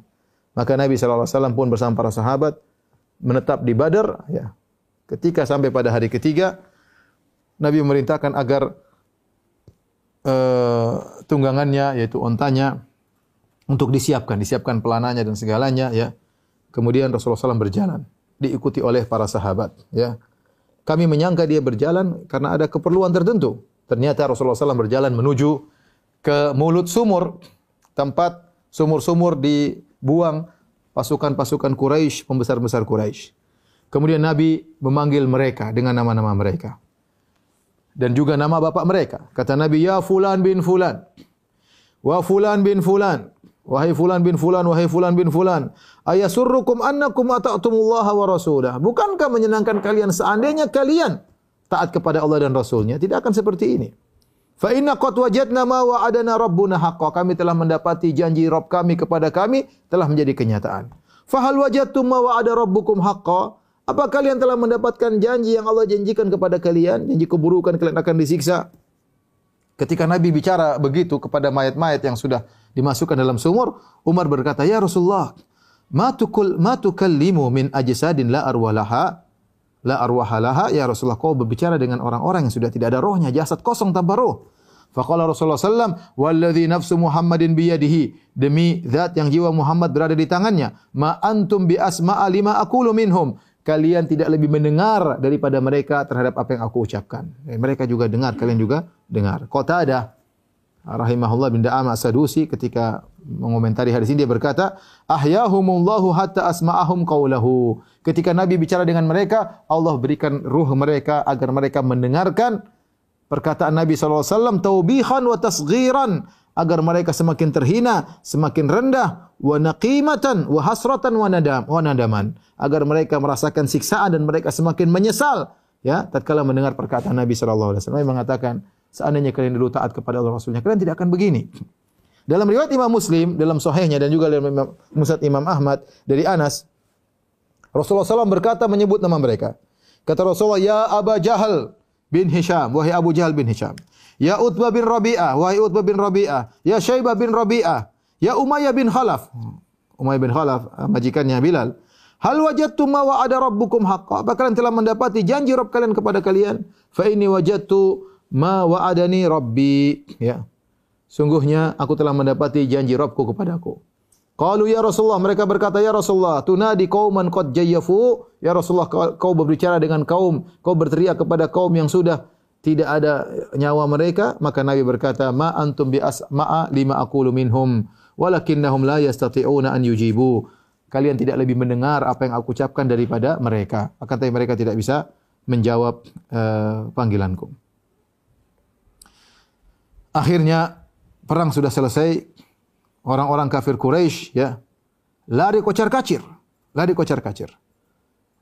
B: Maka Nabi SAW pun bersama para sahabat menetap di Badar. Ya. Ketika sampai pada hari ketiga, Nabi memerintahkan agar uh, tunggangannya yaitu ontanya untuk disiapkan, disiapkan pelananya dan segalanya ya. Kemudian Rasulullah SAW berjalan diikuti oleh para sahabat ya. Kami menyangka dia berjalan karena ada keperluan tertentu. Ternyata Rasulullah SAW berjalan menuju ke mulut sumur tempat sumur-sumur dibuang pasukan-pasukan Quraisy, pembesar-besar Quraisy. Kemudian Nabi memanggil mereka dengan nama-nama mereka dan juga nama bapak mereka. Kata Nabi, "Ya fulan bin fulan." Wa fulan bin fulan. Wahai fulan bin fulan, wahai fulan bin fulan, ayasurrukum annakum ata'tumullaha wa rasulah. Bukankah menyenangkan kalian seandainya kalian taat kepada Allah dan Rasulnya? Tidak akan seperti ini. Fa inna qad wajadna ma wa'adana rabbuna haqqan. Kami telah mendapati janji Rabb kami kepada kami telah menjadi kenyataan. Fa hal wajadtum ma wa'ada rabbukum haqqan? Apa kalian telah mendapatkan janji yang Allah janjikan kepada kalian? Janji keburukan kalian akan disiksa. Ketika Nabi bicara begitu kepada mayat-mayat yang sudah dimasukkan dalam sumur, Umar berkata, "Ya Rasulullah, ma tukul ma tukallimu min ajsadin la arwalaha la arwahalaha ya Rasulullah kau berbicara dengan orang-orang yang sudah tidak ada rohnya jasad kosong tanpa roh Faqala Rasulullah sallam, "Walladzi nafsu Muhammadin biyadihi." Demi zat yang jiwa Muhammad berada di tangannya, "Ma antum bi asma'a lima aqulu minhum." Kalian tidak lebih mendengar daripada mereka terhadap apa yang aku ucapkan. Dan mereka juga dengar, kalian juga dengar. Kota ada rahimahullah bin Da'am As-Sadusi ketika mengomentari hadis ini dia berkata, "Ahyahumullahu hatta asma'ahum qaulahu." Ketika Nabi bicara dengan mereka, Allah berikan ruh mereka agar mereka mendengarkan perkataan Nabi SAW taubihan wa tasghiran agar mereka semakin terhina, semakin rendah, wa naqimatan wa hasratan wa nadam wa nadaman agar mereka merasakan siksaan dan mereka semakin menyesal ya tatkala mendengar perkataan Nabi alaihi wasallam mengatakan seandainya kalian dulu taat kepada Allah Rasulnya kalian tidak akan begini. Dalam riwayat Imam Muslim dalam sahihnya dan juga dalam Musnad Imam Ahmad dari Anas Rasulullah SAW berkata menyebut nama mereka. Kata Rasulullah, "Ya Aba Jahal, bin Hisham, wahai Abu Jahal bin Hisham. Ya Utbah bin Rabi'ah, wahai Utbah bin Rabi'ah. Ya Syaibah bin Rabi'ah. Ya Umayyah bin Khalaf. Umayyah bin Khalaf, ah, majikannya Bilal. Hal wajadtu ma wa'ada rabbukum haqqa? Apa kalian telah mendapati janji Rabb kalian kepada kalian? Fa ini wajadtu ma wa'adani rabbi. Ya. Sungguhnya aku telah mendapati janji Rabbku kepadaku. Qalu ya Rasulullah, mereka berkata ya Rasulullah, tunadi qauman qad jayyafu. Ya Rasulullah, kau berbicara dengan kaum, kau berteriak kepada kaum yang sudah tidak ada nyawa mereka, maka Nabi berkata, "Ma antum bi asma'a lima aqulu minhum, walakinnahum la yastati'una an yujibu." Kalian tidak lebih mendengar apa yang aku ucapkan daripada mereka. Akan tetapi mereka tidak bisa menjawab uh, panggilanku. Akhirnya perang sudah selesai, orang-orang kafir Quraisy ya lari kocar-kacir, lari kocar-kacir.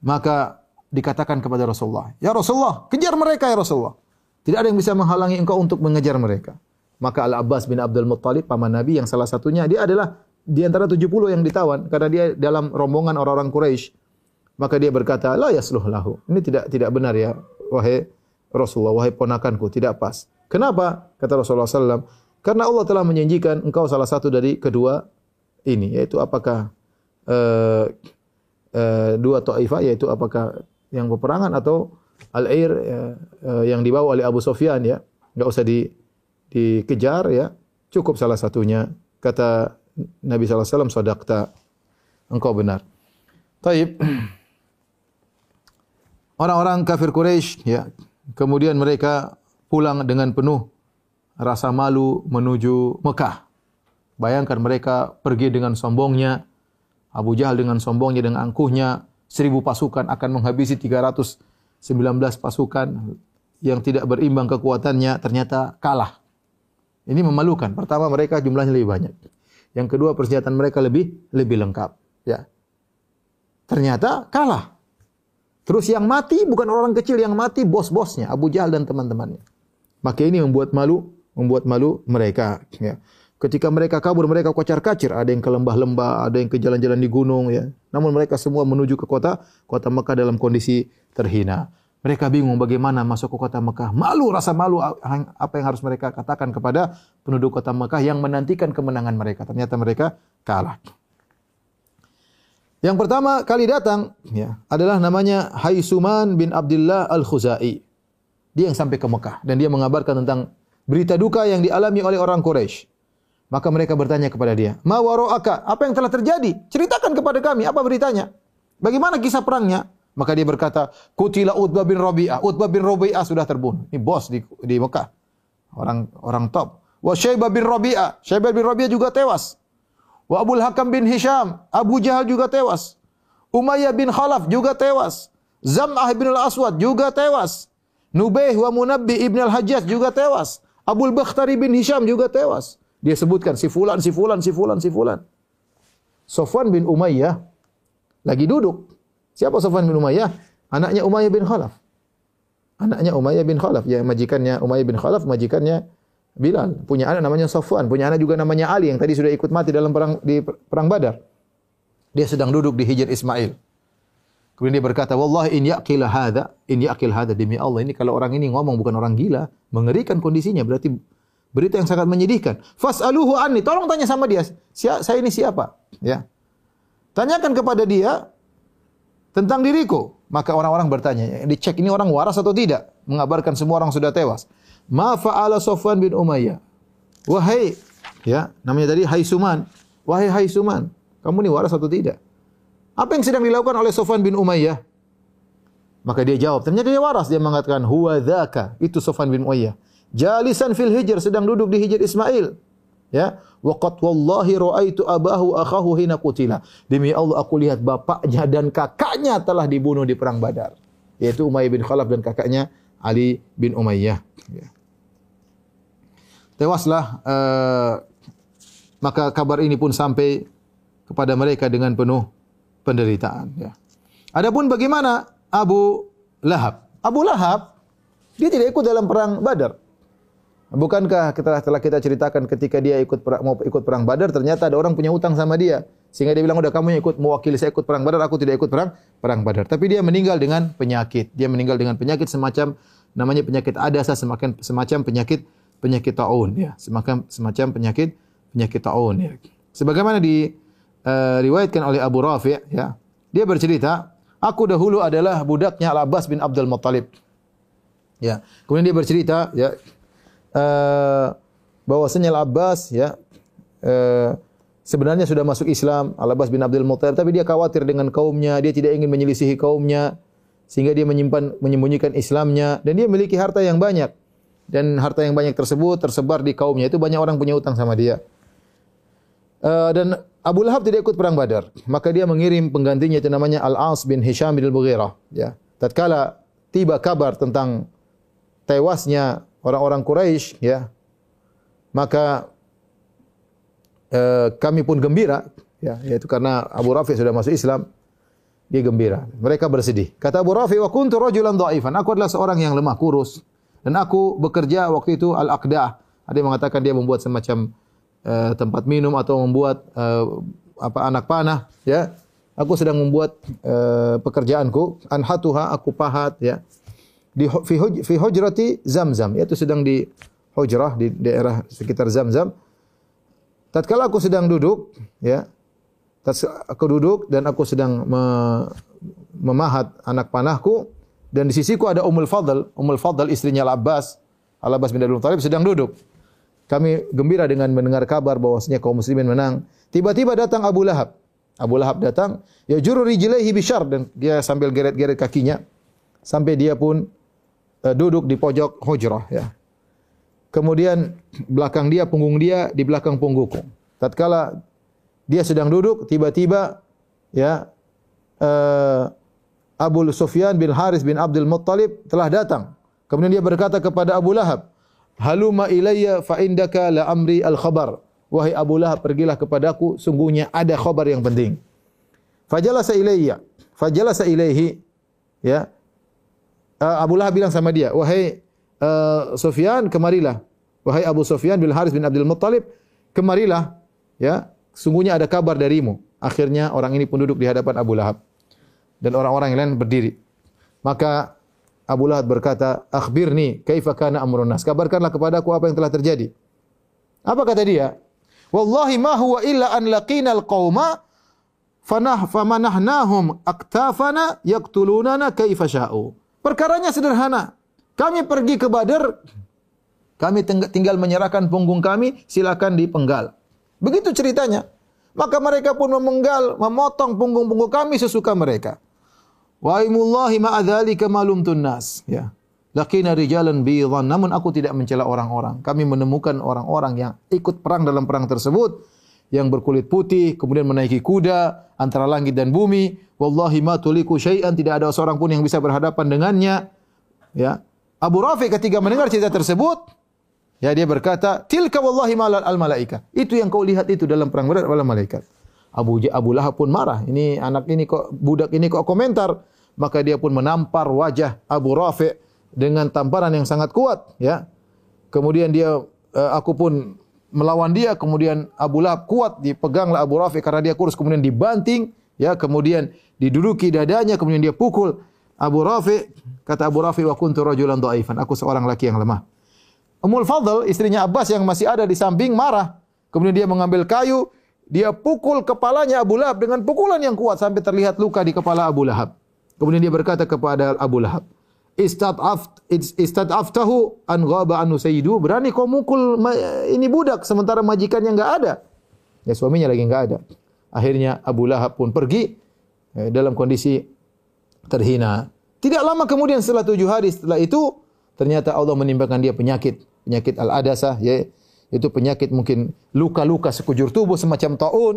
B: Maka dikatakan kepada Rasulullah, "Ya Rasulullah, kejar mereka ya Rasulullah." Tidak ada yang bisa menghalangi engkau untuk mengejar mereka. Maka Al-Abbas bin Abdul Muttalib, paman Nabi yang salah satunya, dia adalah di antara 70 yang ditawan karena dia dalam rombongan orang-orang Quraisy. Maka dia berkata, "La yasluh lahu." Ini tidak tidak benar ya, wahai Rasulullah, wahai ponakanku, tidak pas. Kenapa? Kata Rasulullah SAW, karena Allah telah menjanjikan engkau salah satu dari kedua ini, yaitu apakah uh, uh, dua ta'ifah, yaitu apakah yang peperangan atau al-air uh, uh, yang dibawa oleh Abu Sufyan ya, enggak usah di dikejar ya, cukup salah satunya. Kata Nabi sallallahu alaihi wasallam. Engkau benar. Taib. Orang-orang kafir Quraisy ya, kemudian mereka pulang dengan penuh rasa malu menuju Mekah. Bayangkan mereka pergi dengan sombongnya, Abu Jahal dengan sombongnya, dengan angkuhnya, seribu pasukan akan menghabisi 319 pasukan yang tidak berimbang kekuatannya, ternyata kalah. Ini memalukan. Pertama mereka jumlahnya lebih banyak. Yang kedua persenjataan mereka lebih lebih lengkap. Ya. Ternyata kalah. Terus yang mati bukan orang kecil yang mati bos-bosnya Abu Jahal dan teman-temannya. Maka ini membuat malu membuat malu mereka ya. Ketika mereka kabur mereka kocar-kacir, ada yang ke lembah-lembah, ada yang ke jalan-jalan di gunung ya. Namun mereka semua menuju ke kota kota Mekah dalam kondisi terhina. Mereka bingung bagaimana masuk ke kota Mekah. Malu, rasa malu apa yang harus mereka katakan kepada penduduk kota Mekah yang menantikan kemenangan mereka. Ternyata mereka kalah. Yang pertama kali datang ya, adalah namanya Haisuman bin Abdullah Al-Khuzai. Dia yang sampai ke Mekah dan dia mengabarkan tentang berita duka yang dialami oleh orang Quraisy. Maka mereka bertanya kepada dia, "Ma waro'aka? Apa yang telah terjadi? Ceritakan kepada kami apa beritanya? Bagaimana kisah perangnya?" Maka dia berkata, "Kutila Utbah bin Rabi'ah. Utbah bin Rabi'ah sudah terbunuh. Ini bos di, di Mekah. Orang orang top. Wa Syaibah bin Rabi'ah. Syaibah bin Rabi'ah juga tewas. Wa Abul Hakam bin Hisham. Abu Jahal juga tewas. Umayyah bin Khalaf juga tewas. Zam'ah bin Al-Aswad juga tewas. Nubaih wa Munabbi ibn Al-Hajjaj juga tewas. Abul Bakhtari bin Hisham juga tewas. Dia sebutkan si fulan, si fulan, si fulan, si fulan. Sofwan bin Umayyah lagi duduk. Siapa Sofwan bin Umayyah? Anaknya Umayyah bin Khalaf. Anaknya Umayyah bin Khalaf. Ya majikannya Umayyah bin Khalaf, majikannya Bilal punya anak namanya Safwan, punya anak juga namanya Ali yang tadi sudah ikut mati dalam perang di perang Badar. Dia sedang duduk di Hijr Ismail. Kemudian dia berkata, "Wallahi in yaqil hadza, in yaqil hadza demi Allah ini kalau orang ini ngomong bukan orang gila, mengerikan kondisinya berarti berita yang sangat menyedihkan. Fas'aluhu anni, tolong tanya sama dia, saya ini siapa?" Ya. Tanyakan kepada dia tentang diriku. Maka orang-orang bertanya, dicek ini orang waras atau tidak? Mengabarkan semua orang sudah tewas. Ma fa'ala Sofwan bin Umayyah. Wahai, ya, namanya tadi Haisuman. Wahai Haisuman, kamu ini waras atau tidak? Apa yang sedang dilakukan oleh Sofwan bin Umayyah? Maka dia jawab, ternyata dia waras. Dia mengatakan, huwa dhaka. Itu Sofwan bin Umayyah. Jalisan fil hijr, sedang duduk di hijr Ismail. Ya, waqat wallahi raaitu abahu akhahu hina qutila. Demi Allah aku lihat bapaknya dan kakaknya telah dibunuh di perang Badar. Yaitu Umayyah bin Khalaf dan kakaknya Ali bin Umayyah. Ya. Tewaslah uh, maka kabar ini pun sampai kepada mereka dengan penuh penderitaan. Ya. Adapun bagaimana Abu Lahab? Abu Lahab dia tidak ikut dalam perang Badar. Bukankah kita telah kita ceritakan ketika dia ikut perang, mau ikut perang Badar ternyata ada orang punya utang sama dia sehingga dia bilang udah kamu yang ikut mewakili saya ikut perang Badar aku tidak ikut perang perang Badar tapi dia meninggal dengan penyakit dia meninggal dengan penyakit semacam namanya penyakit adasa semacam semacam penyakit penyakit taun ya semacam semacam penyakit penyakit taun ya sebagaimana di uh, riwayatkan oleh Abu Rafi ya. Dia bercerita aku dahulu adalah budaknya Al Abbas bin Abdul Muttalib. Ya. Kemudian dia bercerita ya uh, bahwasanya Al-Abbas ya uh, sebenarnya sudah masuk Islam Al-Abbas bin Abdul Muttalib tapi dia khawatir dengan kaumnya, dia tidak ingin menyelisihi kaumnya sehingga dia menyimpan menyembunyikan Islamnya dan dia memiliki harta yang banyak. Dan harta yang banyak tersebut tersebar di kaumnya. Itu banyak orang punya utang sama dia. Uh, dan Abu Lahab tidak ikut perang Badar, maka dia mengirim penggantinya itu namanya Al-As bin Hisham bin Al-Mughirah, ya. Tatkala tiba kabar tentang tewasnya orang-orang Quraisy ya maka eh, kami pun gembira ya yaitu karena Abu Rafi sudah masuk Islam dia gembira. Mereka bersedih. Kata Abu Rafi wa kuntu rajulan dhaifan aku adalah seorang yang lemah kurus. Dan aku bekerja waktu itu al-aqdah. Ada yang mengatakan dia membuat semacam uh, tempat minum atau membuat uh, apa anak panah ya. Aku sedang membuat uh, pekerjaanku. Anhatuha aku pahat ya. Di fi, huj, fi hujrati Zamzam. Yaitu sedang di hujrah di daerah sekitar Zamzam. Tatkala aku sedang duduk ya. Aku duduk dan aku sedang me, memahat anak panahku. Dan di sisiku ada Ummul Fadl. Ummul Fadl istrinya Al-Abbas. Al-Abbas bin Abdul Thalib sedang duduk kami gembira dengan mendengar kabar bahwasanya kaum muslimin menang tiba-tiba datang Abu Lahab Abu Lahab datang ya juru rijlaihi bisyar dan dia sambil geret-geret kakinya sampai dia pun uh, duduk di pojok hujrah ya. Kemudian belakang dia punggung dia di belakang punggungku. Tatkala dia sedang duduk tiba-tiba ya uh, Abu Sufyan bin Haris bin Abdul Muttalib telah datang. Kemudian dia berkata kepada Abu Lahab, "Haluma ilayya fa indaka la amri al khabar." Wahai Abu Lahab, pergilah kepadaku, sungguhnya ada khabar yang penting. Fajalasa ilayya, fajalasa ilaihi, ya, uh, Abu Lahab bilang sama dia, "Wahai uh, Sufyan, kemarilah. Wahai Abu Sufyan bin Haris bin Abdul Muttalib, kemarilah. Ya, sungguhnya ada kabar darimu." Akhirnya orang ini pun duduk di hadapan Abu Lahab. Dan orang-orang yang lain berdiri. Maka Abu Lahab berkata, "Akhbirni kaifa kana amrun nas?" Kabarkanlah kepadaku apa yang telah terjadi. Apa kata dia? Wallahi ma huwa illa an laqina al-qauma fanah famanahnahum aktafana yaqtulunana kaifa sya'u. Perkaranya sederhana. Kami pergi ke Badar, kami tinggal menyerahkan punggung kami, silakan dipenggal. Begitu ceritanya. Maka mereka pun memenggal, memotong punggung-punggung kami sesuka mereka. Wa imullahi ma'adzalika malum tunnas. Ya. Lakina rijalan bidhan. Namun aku tidak mencela orang-orang. Kami menemukan orang-orang yang ikut perang dalam perang tersebut yang berkulit putih, kemudian menaiki kuda antara langit dan bumi. Wallahi ma tuliku syai'an, tidak ada seorang pun yang bisa berhadapan dengannya. Ya. Abu Rafi ketika mendengar cerita tersebut, ya dia berkata, "Tilka wallahi malal al malaika." Itu yang kau lihat itu dalam perang Badar oleh malaikat. Abu Abu Lahab pun marah. Ini anak ini kok budak ini kok komentar. Maka dia pun menampar wajah Abu Rafi dengan tamparan yang sangat kuat, ya. Kemudian dia uh, aku pun melawan dia kemudian Abu Lahab kuat dipeganglah Abu Rafi karena dia kurus kemudian dibanting ya kemudian diduduki dadanya kemudian dia pukul Abu Rafi kata Abu Rafi wa kuntu rajulan dhaifan aku seorang laki yang lemah Ummul Fadl istrinya Abbas yang masih ada di samping marah kemudian dia mengambil kayu dia pukul kepalanya Abu Lahab dengan pukulan yang kuat sampai terlihat luka di kepala Abu Lahab. Kemudian dia berkata kepada Abu Lahab istad'aft istad'aftahu an ghaba anu sayyidu berani kau mukul ini budak sementara majikannya enggak ada. Ya suaminya lagi enggak ada. Akhirnya Abu Lahab pun pergi eh, dalam kondisi terhina. Tidak lama kemudian setelah tujuh hari setelah itu ternyata Allah menimpakan dia penyakit penyakit al-adasah ya itu penyakit mungkin luka-luka sekujur tubuh semacam taun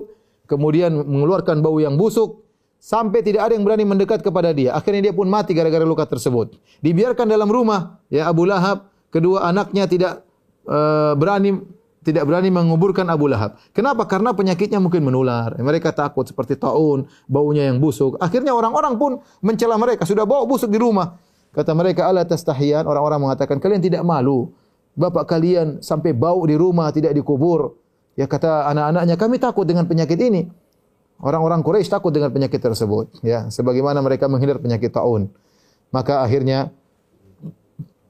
B: kemudian mengeluarkan bau yang busuk sampai tidak ada yang berani mendekat kepada dia. Akhirnya dia pun mati gara-gara luka tersebut. Dibiarkan dalam rumah, ya Abu Lahab, kedua anaknya tidak uh, berani tidak berani menguburkan Abu Lahab. Kenapa? Karena penyakitnya mungkin menular. Mereka takut seperti taun, baunya yang busuk. Akhirnya orang-orang pun mencela mereka, sudah bau busuk di rumah. Kata mereka, "Ala tastahiyan?" Orang-orang mengatakan, "Kalian tidak malu? Bapak kalian sampai bau di rumah tidak dikubur." Ya kata anak-anaknya, "Kami takut dengan penyakit ini." Orang-orang Quraisy takut dengan penyakit tersebut, ya, sebagaimana mereka menghindar penyakit taun. Maka akhirnya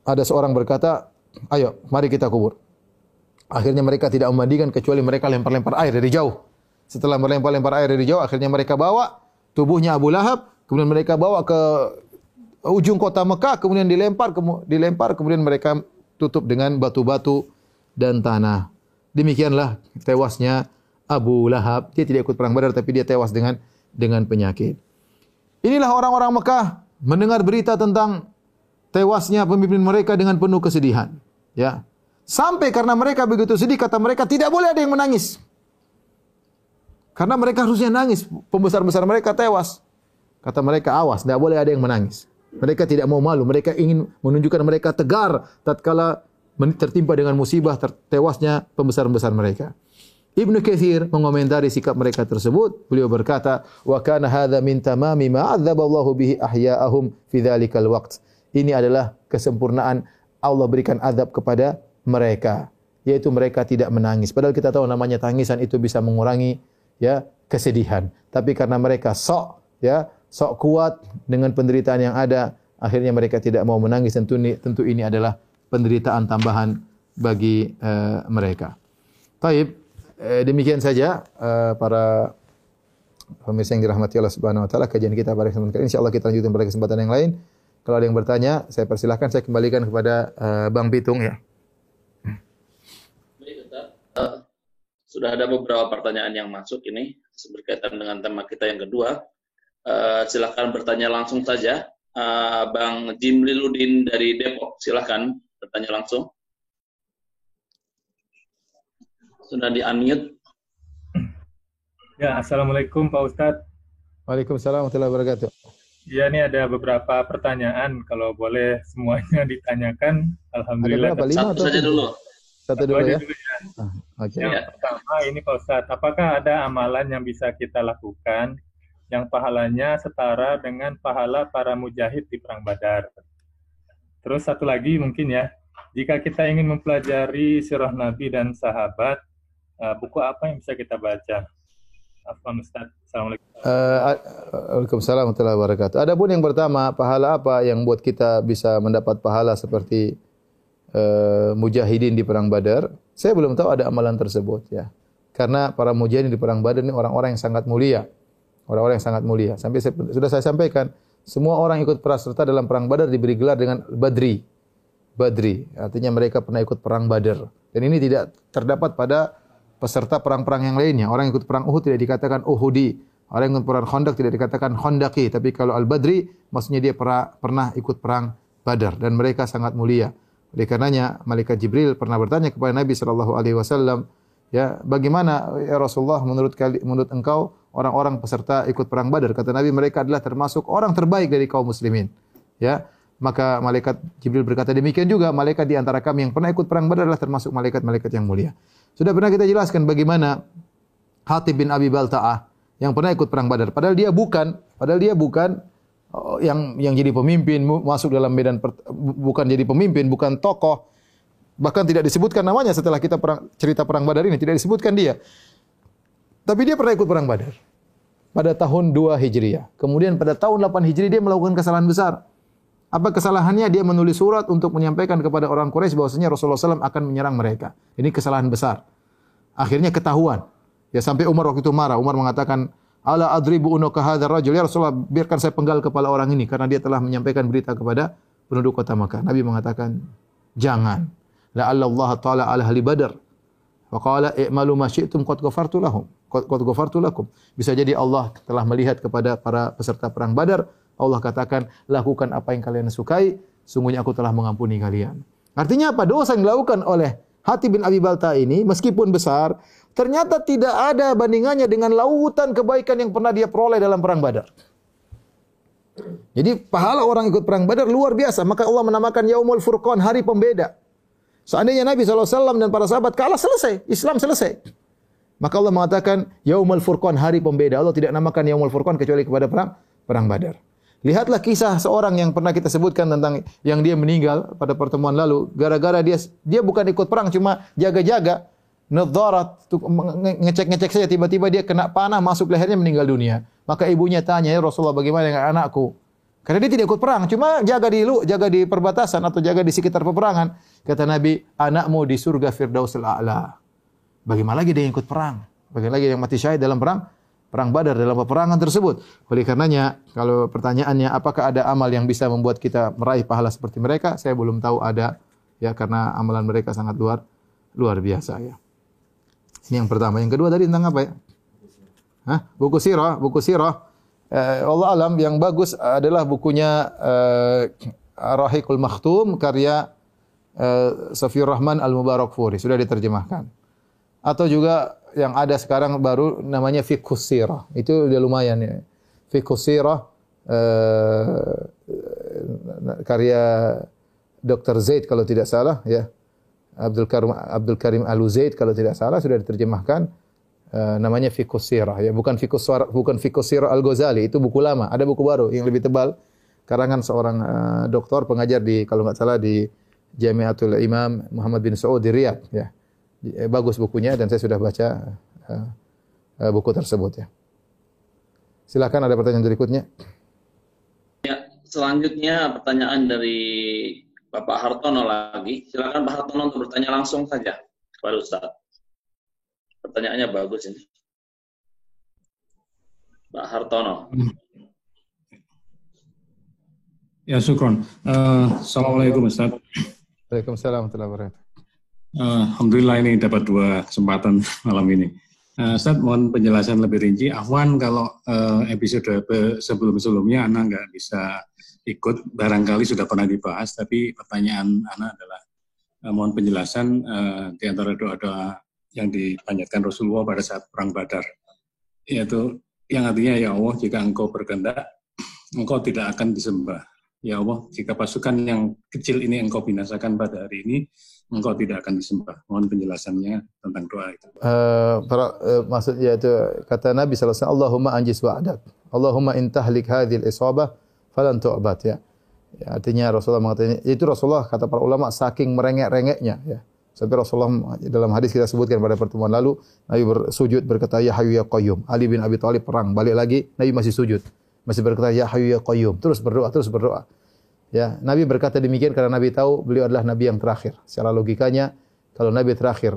B: ada seorang berkata, "Ayo, mari kita kubur." Akhirnya mereka tidak memandikan kecuali mereka lempar-lempar air dari jauh. Setelah melempar-lempar air dari jauh, akhirnya mereka bawa tubuhnya Abu Lahab, kemudian mereka bawa ke ujung kota Mekah, kemudian dilempar, dilempar, kemudian mereka tutup dengan batu-batu dan tanah. Demikianlah tewasnya Abu Lahab. Dia tidak ikut perang Badar tapi dia tewas dengan dengan penyakit. Inilah orang-orang Mekah mendengar berita tentang tewasnya pemimpin mereka dengan penuh kesedihan. Ya. Sampai karena mereka begitu sedih kata mereka tidak boleh ada yang menangis. Karena mereka harusnya nangis, pembesar-besar mereka tewas. Kata mereka awas, tidak boleh ada yang menangis. Mereka tidak mau malu, mereka ingin menunjukkan mereka tegar tatkala tertimpa dengan musibah tewasnya pembesar-besar mereka. Ibnu Katsir mengomentari sikap mereka tersebut. Beliau berkata, "Wa kana hadza min tamami ma Allahu bihi ahya'ahum fi dzalikal waqt." Ini adalah kesempurnaan Allah berikan azab kepada mereka, yaitu mereka tidak menangis. Padahal kita tahu namanya tangisan itu bisa mengurangi ya kesedihan. Tapi karena mereka sok ya, sok kuat dengan penderitaan yang ada, akhirnya mereka tidak mau menangis. Tentu ini, tentu ini adalah penderitaan tambahan bagi uh, mereka. Taib, eh, demikian saja eh, para pemirsa yang dirahmati Allah Subhanahu wa taala kajian kita pada kesempatan kali ini insyaallah kita lanjutkan pada kesempatan yang lain. Kalau ada yang bertanya, saya persilahkan saya kembalikan kepada uh, Bang Pitung ya.
C: Baik, Uh, sudah ada beberapa pertanyaan yang masuk ini berkaitan dengan tema kita yang kedua. Uh, silakan bertanya langsung saja. Uh, Bang Jimliludin dari Depok, silakan bertanya langsung. Sudah di-unmute.
D: Ya, Assalamualaikum Pak Ustadz.
B: Waalaikumsalam warahmatullahi wabarakatuh.
D: Ya, ini ada beberapa pertanyaan. Kalau boleh semuanya (laughs) ditanyakan, Alhamdulillah.
B: Ada berapa? Lima
C: Satu saja dulu.
B: Satu dulu ya.
D: Dulu ya.
B: Ah, Oke.
D: Yang
C: Ya.
D: pertama ini Pak Ustadz, apakah ada amalan yang bisa kita lakukan yang pahalanya setara dengan pahala para mujahid di Perang Badar? Terus satu lagi mungkin ya, jika kita ingin mempelajari sirah Nabi dan sahabat, uh, buku apa yang bisa kita baca? Afwan Ustaz. Assalamualaikum.
B: Uh, Waalaikumsalam warahmatullahi wabarakatuh. Adapun yang pertama, pahala apa yang buat kita bisa mendapat pahala seperti uh, mujahidin di perang Badar? Saya belum tahu ada amalan tersebut ya. Karena para mujahidin di perang Badar ini orang-orang yang sangat mulia. Orang-orang yang sangat mulia. Sampai sudah saya sampaikan, semua orang ikut serta dalam perang Badar diberi gelar dengan Badri. Badri, artinya mereka pernah ikut perang Badar. Dan ini tidak terdapat pada peserta perang-perang yang lainnya. Orang yang ikut perang Uhud tidak dikatakan Uhudi. Orang yang ikut perang Khandaq tidak dikatakan Khandaqi. Tapi kalau Al-Badri, maksudnya dia pernah, pernah ikut perang Badar. Dan mereka sangat mulia. Oleh karenanya, Malaikat Jibril pernah bertanya kepada Nabi Shallallahu Alaihi Wasallam, ya bagaimana ya Rasulullah menurut kali, menurut engkau orang-orang peserta ikut perang Badar? Kata Nabi mereka adalah termasuk orang terbaik dari kaum muslimin. Ya, maka malaikat Jibril berkata demikian juga malaikat di antara kami yang pernah ikut perang Badar adalah termasuk malaikat-malaikat yang mulia. Sudah pernah kita jelaskan bagaimana Hatib bin Abi Balta'ah yang pernah ikut perang Badar. Padahal dia bukan, padahal dia bukan yang yang jadi pemimpin masuk dalam medan bukan jadi pemimpin, bukan tokoh. Bahkan tidak disebutkan namanya setelah kita perang, cerita perang Badar ini tidak disebutkan dia. Tapi dia pernah ikut perang Badar pada tahun 2 Hijriah. Kemudian pada tahun 8 Hijriah dia melakukan kesalahan besar. Apa kesalahannya? Dia menulis surat untuk menyampaikan kepada orang Quraisy bahwasanya Rasulullah SAW akan menyerang mereka. Ini kesalahan besar. Akhirnya ketahuan. Ya sampai Umar waktu itu marah. Umar mengatakan, "Ala adribu unuka hadzal rajul." Ya Rasulullah, biarkan saya penggal kepala orang ini karena dia telah menyampaikan berita kepada penduduk kota Makkah. Nabi mengatakan, "Jangan." La'alla Allah ta'ala ala ahli Badar. Wa qala i'malu ma syi'tum qad ghafartu lahum. Qad ghafartu lakum. Bisa jadi Allah telah melihat kepada para peserta perang Badar, Allah katakan, lakukan apa yang kalian sukai, sungguhnya aku telah mengampuni kalian. Artinya apa? Dosa yang dilakukan oleh Hati bin Abi Balta ini meskipun besar, ternyata tidak ada bandingannya dengan lautan kebaikan yang pernah dia peroleh dalam perang Badar. Jadi pahala orang ikut perang Badar luar biasa, maka Allah menamakan Yaumul Furqan, hari pembeda. Seandainya Nabi SAW dan para sahabat kalah selesai, Islam selesai. Maka Allah mengatakan Yaumul Furqan hari pembeda. Allah tidak namakan Yaumul Furqan kecuali kepada perang perang Badar. Lihatlah kisah seorang yang pernah kita sebutkan tentang yang dia meninggal pada pertemuan lalu gara-gara dia dia bukan ikut perang cuma jaga-jaga nadharat ngecek-ngecek saja tiba-tiba dia kena panah masuk lehernya meninggal dunia. Maka ibunya tanya, "Ya Rasulullah, bagaimana dengan anakku?" Karena dia tidak ikut perang, cuma jaga di lu, jaga di perbatasan atau jaga di sekitar peperangan. Kata Nabi, anakmu di surga Firdausil A'la. Bagaimana lagi dia yang ikut perang? Bagaimana lagi yang mati syahid dalam perang? Perang Badar dalam peperangan tersebut. Oleh karenanya, kalau pertanyaannya apakah ada amal yang bisa membuat kita meraih pahala seperti mereka? Saya belum tahu ada ya karena amalan mereka sangat luar luar biasa ya. Ini yang pertama. Yang kedua tadi tentang apa ya? Hah? Buku sirah, buku sirah eh, Allah alam yang bagus adalah bukunya eh, Rahikul Makhtum karya eh, Safiur Rahman Al Mubarak Furi sudah diterjemahkan. Atau juga yang ada sekarang baru namanya Fiqhus Sirah. Itu udah lumayan ya. Fiqhus Sirah eh, karya Dr. Zaid kalau tidak salah ya. Abdul Karim Abdul Karim Al Zaid kalau tidak salah sudah diterjemahkan Eh, namanya Fiqhus Sirah ya, bukan Fiqhus bukan Fiqhus Sirah Al-Ghazali, itu buku lama. Ada buku baru yang lebih tebal karangan seorang uh, doktor pengajar di kalau nggak salah di Jamiatul Imam Muhammad bin Saud di Riyadh ya. Eh, bagus bukunya dan saya sudah baca uh, uh, buku tersebut ya. Silakan ada pertanyaan berikutnya.
C: Ya, selanjutnya pertanyaan dari Bapak Hartono lagi. Silakan Pak Hartono untuk bertanya langsung saja kepada Ustaz. Pertanyaannya bagus ini. Pak Hartono.
E: Ya, syukron. Uh, Assalamualaikum Ustaz.
B: Waalaikumsalam.
E: Uh, Alhamdulillah ini dapat dua kesempatan (laughs) malam ini. Uh, Ustaz, mohon penjelasan lebih rinci. Afwan kalau uh, episode sebelum-sebelumnya Anda nggak bisa ikut, barangkali sudah pernah dibahas, tapi pertanyaan Anda adalah uh, mohon penjelasan uh, di antara doa-doa yang dipanjatkan Rasulullah pada saat perang Badar yaitu yang artinya ya Allah jika engkau berkehendak (clears throat) engkau tidak akan disembah ya Allah jika pasukan yang kecil ini engkau binasakan pada hari ini engkau tidak akan disembah mohon penjelasannya tentang doa itu
B: uh, para, uh, maksudnya itu kata Nabi SAW Allahumma anjis wa'adak Allahumma intahlik hadhil isabah falan tu'bat ya. ya artinya Rasulullah mengatakan itu Rasulullah kata para ulama saking merengek-rengeknya ya Sampai Rasulullah dalam hadis kita sebutkan pada pertemuan lalu, Nabi bersujud berkata, Ya Hayu Ya Qayyum. Ali bin Abi Thalib perang, balik lagi, Nabi masih sujud. Masih berkata, Ya Hayu Ya Qayyum. Terus berdoa, terus berdoa. Ya, Nabi berkata demikian karena Nabi tahu beliau adalah Nabi yang terakhir. Secara logikanya, kalau Nabi terakhir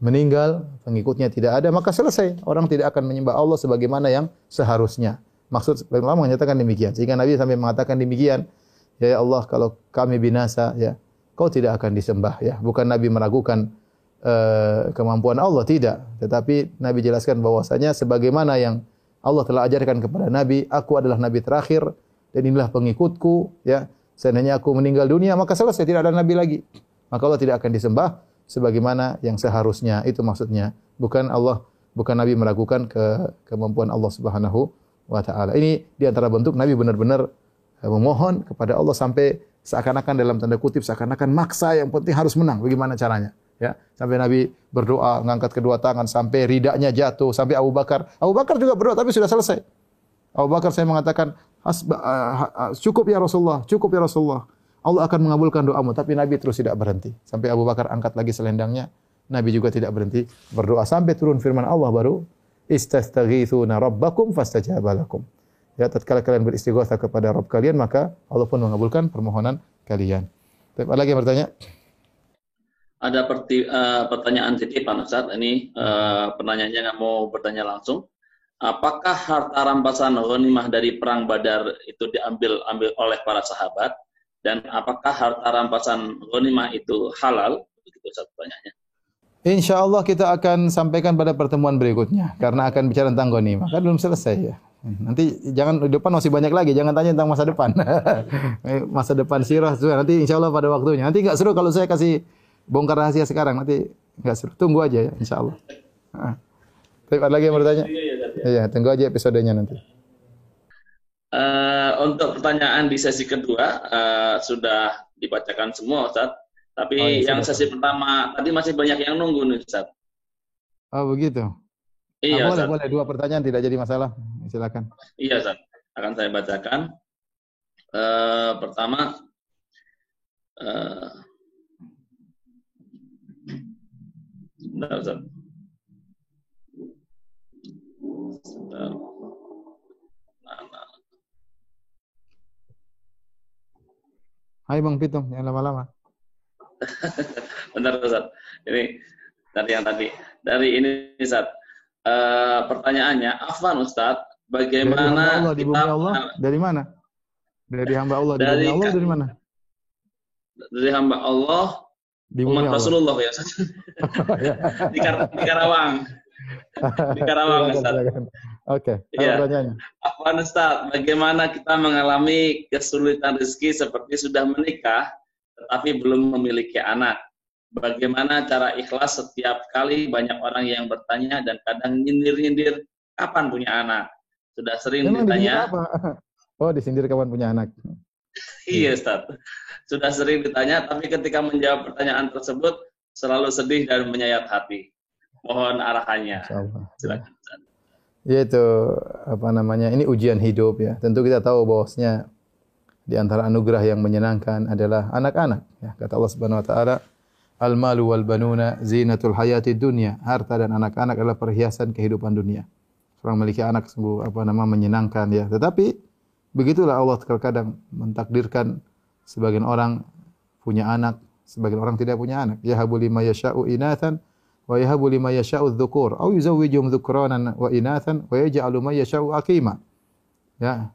B: meninggal, pengikutnya tidak ada, maka selesai. Orang tidak akan menyembah Allah sebagaimana yang seharusnya. Maksud ulama menyatakan demikian. Sehingga Nabi sampai mengatakan demikian, Ya Allah, kalau kami binasa, ya kau tidak akan disembah ya. Bukan Nabi meragukan uh, kemampuan Allah tidak, tetapi Nabi jelaskan bahwasanya sebagaimana yang Allah telah ajarkan kepada Nabi, aku adalah nabi terakhir dan inilah pengikutku ya. Seandainya aku meninggal dunia maka selesai tidak ada nabi lagi. Maka Allah tidak akan disembah sebagaimana yang seharusnya. Itu maksudnya. Bukan Allah bukan Nabi meragukan ke kemampuan Allah Subhanahu wa taala. Ini di antara bentuk Nabi benar-benar eh, memohon kepada Allah sampai seakan-akan dalam tanda kutip seakan-akan maksa yang penting harus menang. Bagaimana caranya? Ya, sampai Nabi berdoa mengangkat kedua tangan sampai ridaknya jatuh sampai Abu Bakar. Abu Bakar juga berdoa tapi sudah selesai. Abu Bakar saya mengatakan cukup ya Rasulullah, cukup ya Rasulullah. Allah akan mengabulkan doamu. Tapi Nabi terus tidak berhenti. Sampai Abu Bakar angkat lagi selendangnya. Nabi juga tidak berhenti berdoa. Sampai turun firman Allah baru. Istastaghithuna rabbakum fastajaba lakum. Ya, tatkala kalian beristighatsah kepada Rabb kalian, maka Allah pun mengabulkan permohonan kalian. Tapi ada lagi yang bertanya?
C: Ada perti, uh, pertanyaan titipan. Ini uh, nggak mau bertanya langsung. Apakah harta rampasan ghanimah dari perang Badar itu diambil ambil oleh para sahabat dan apakah harta rampasan ghanimah itu halal? Begitu satu pertanyaannya.
B: Insya Allah kita akan sampaikan pada pertemuan berikutnya karena akan bicara tentang ghanimah. Kan belum selesai ya. Nanti jangan di depan masih banyak lagi, jangan tanya tentang masa depan. (laughs) masa depan sirah nanti insya Allah pada waktunya. Nanti nggak seru kalau saya kasih bongkar rahasia sekarang, nanti nggak seru. Tunggu aja ya, insya Allah. Tapi ada lagi yang bertanya? Iya, iya, Iya, tunggu aja episodenya nanti.
C: Uh, untuk pertanyaan di sesi kedua uh, sudah dibacakan semua, Ustaz. Tapi oh, iya, yang sesi pertama tadi masih banyak yang nunggu nih, Ustaz.
B: Oh, begitu. Iya, ah, boleh, Ustaz. boleh. Dua pertanyaan tidak jadi masalah. Silakan.
C: Iya, Ustaz. Akan saya bacakan. Uh, pertama, uh, Ustaz.
B: Hai Bang Pitung, yang lama-lama. (laughs)
C: Benar Ustaz. Ini dari yang tadi. Dari ini Ustaz. Uh, pertanyaannya, Afwan Ustaz, bagaimana
B: dari hamba Allah, kita... di bumi Allah? Dari mana? Dari hamba Allah di dari, bumi Allah dari mana?
C: Dari hamba Allah di umat Allah. Rasulullah (laughs) ya (laughs) di, Kar di Karawang. Di Karawang Ustaz.
B: Oke, okay. ya.
C: pertanyaannya. Afwan Ustaz, bagaimana kita mengalami kesulitan rezeki seperti sudah menikah tetapi belum memiliki anak? Bagaimana cara ikhlas setiap kali banyak orang yang bertanya dan kadang nyindir-nyindir kapan punya anak? Sudah sering Memang ditanya. Apa? (laughs)
B: Oh, disindir kapan punya anak? (laughs)
C: iya, Ustaz. Sudah sering ditanya, tapi ketika menjawab pertanyaan tersebut selalu sedih dan menyayat hati. Mohon arahannya. Silakan. Ustaz
B: yaitu apa namanya ini ujian hidup ya. Tentu kita tahu bahwasanya di antara anugerah yang menyenangkan adalah anak-anak ya. Kata Allah Subhanahu wa taala, "Al-malu wal banuna zinatul hayati dunya." Harta dan anak-anak adalah perhiasan kehidupan dunia. Orang memiliki anak sungguh apa nama menyenangkan ya. Tetapi begitulah Allah terkadang mentakdirkan sebagian orang punya anak, sebagian orang tidak punya anak. Ya habuli ma yasha'u inathan wa yahabu liman yasha'u dzukur aw yuzawwijuhum dzukranan wa inathan wa yaj'alu man yasha'u aqima. Ya.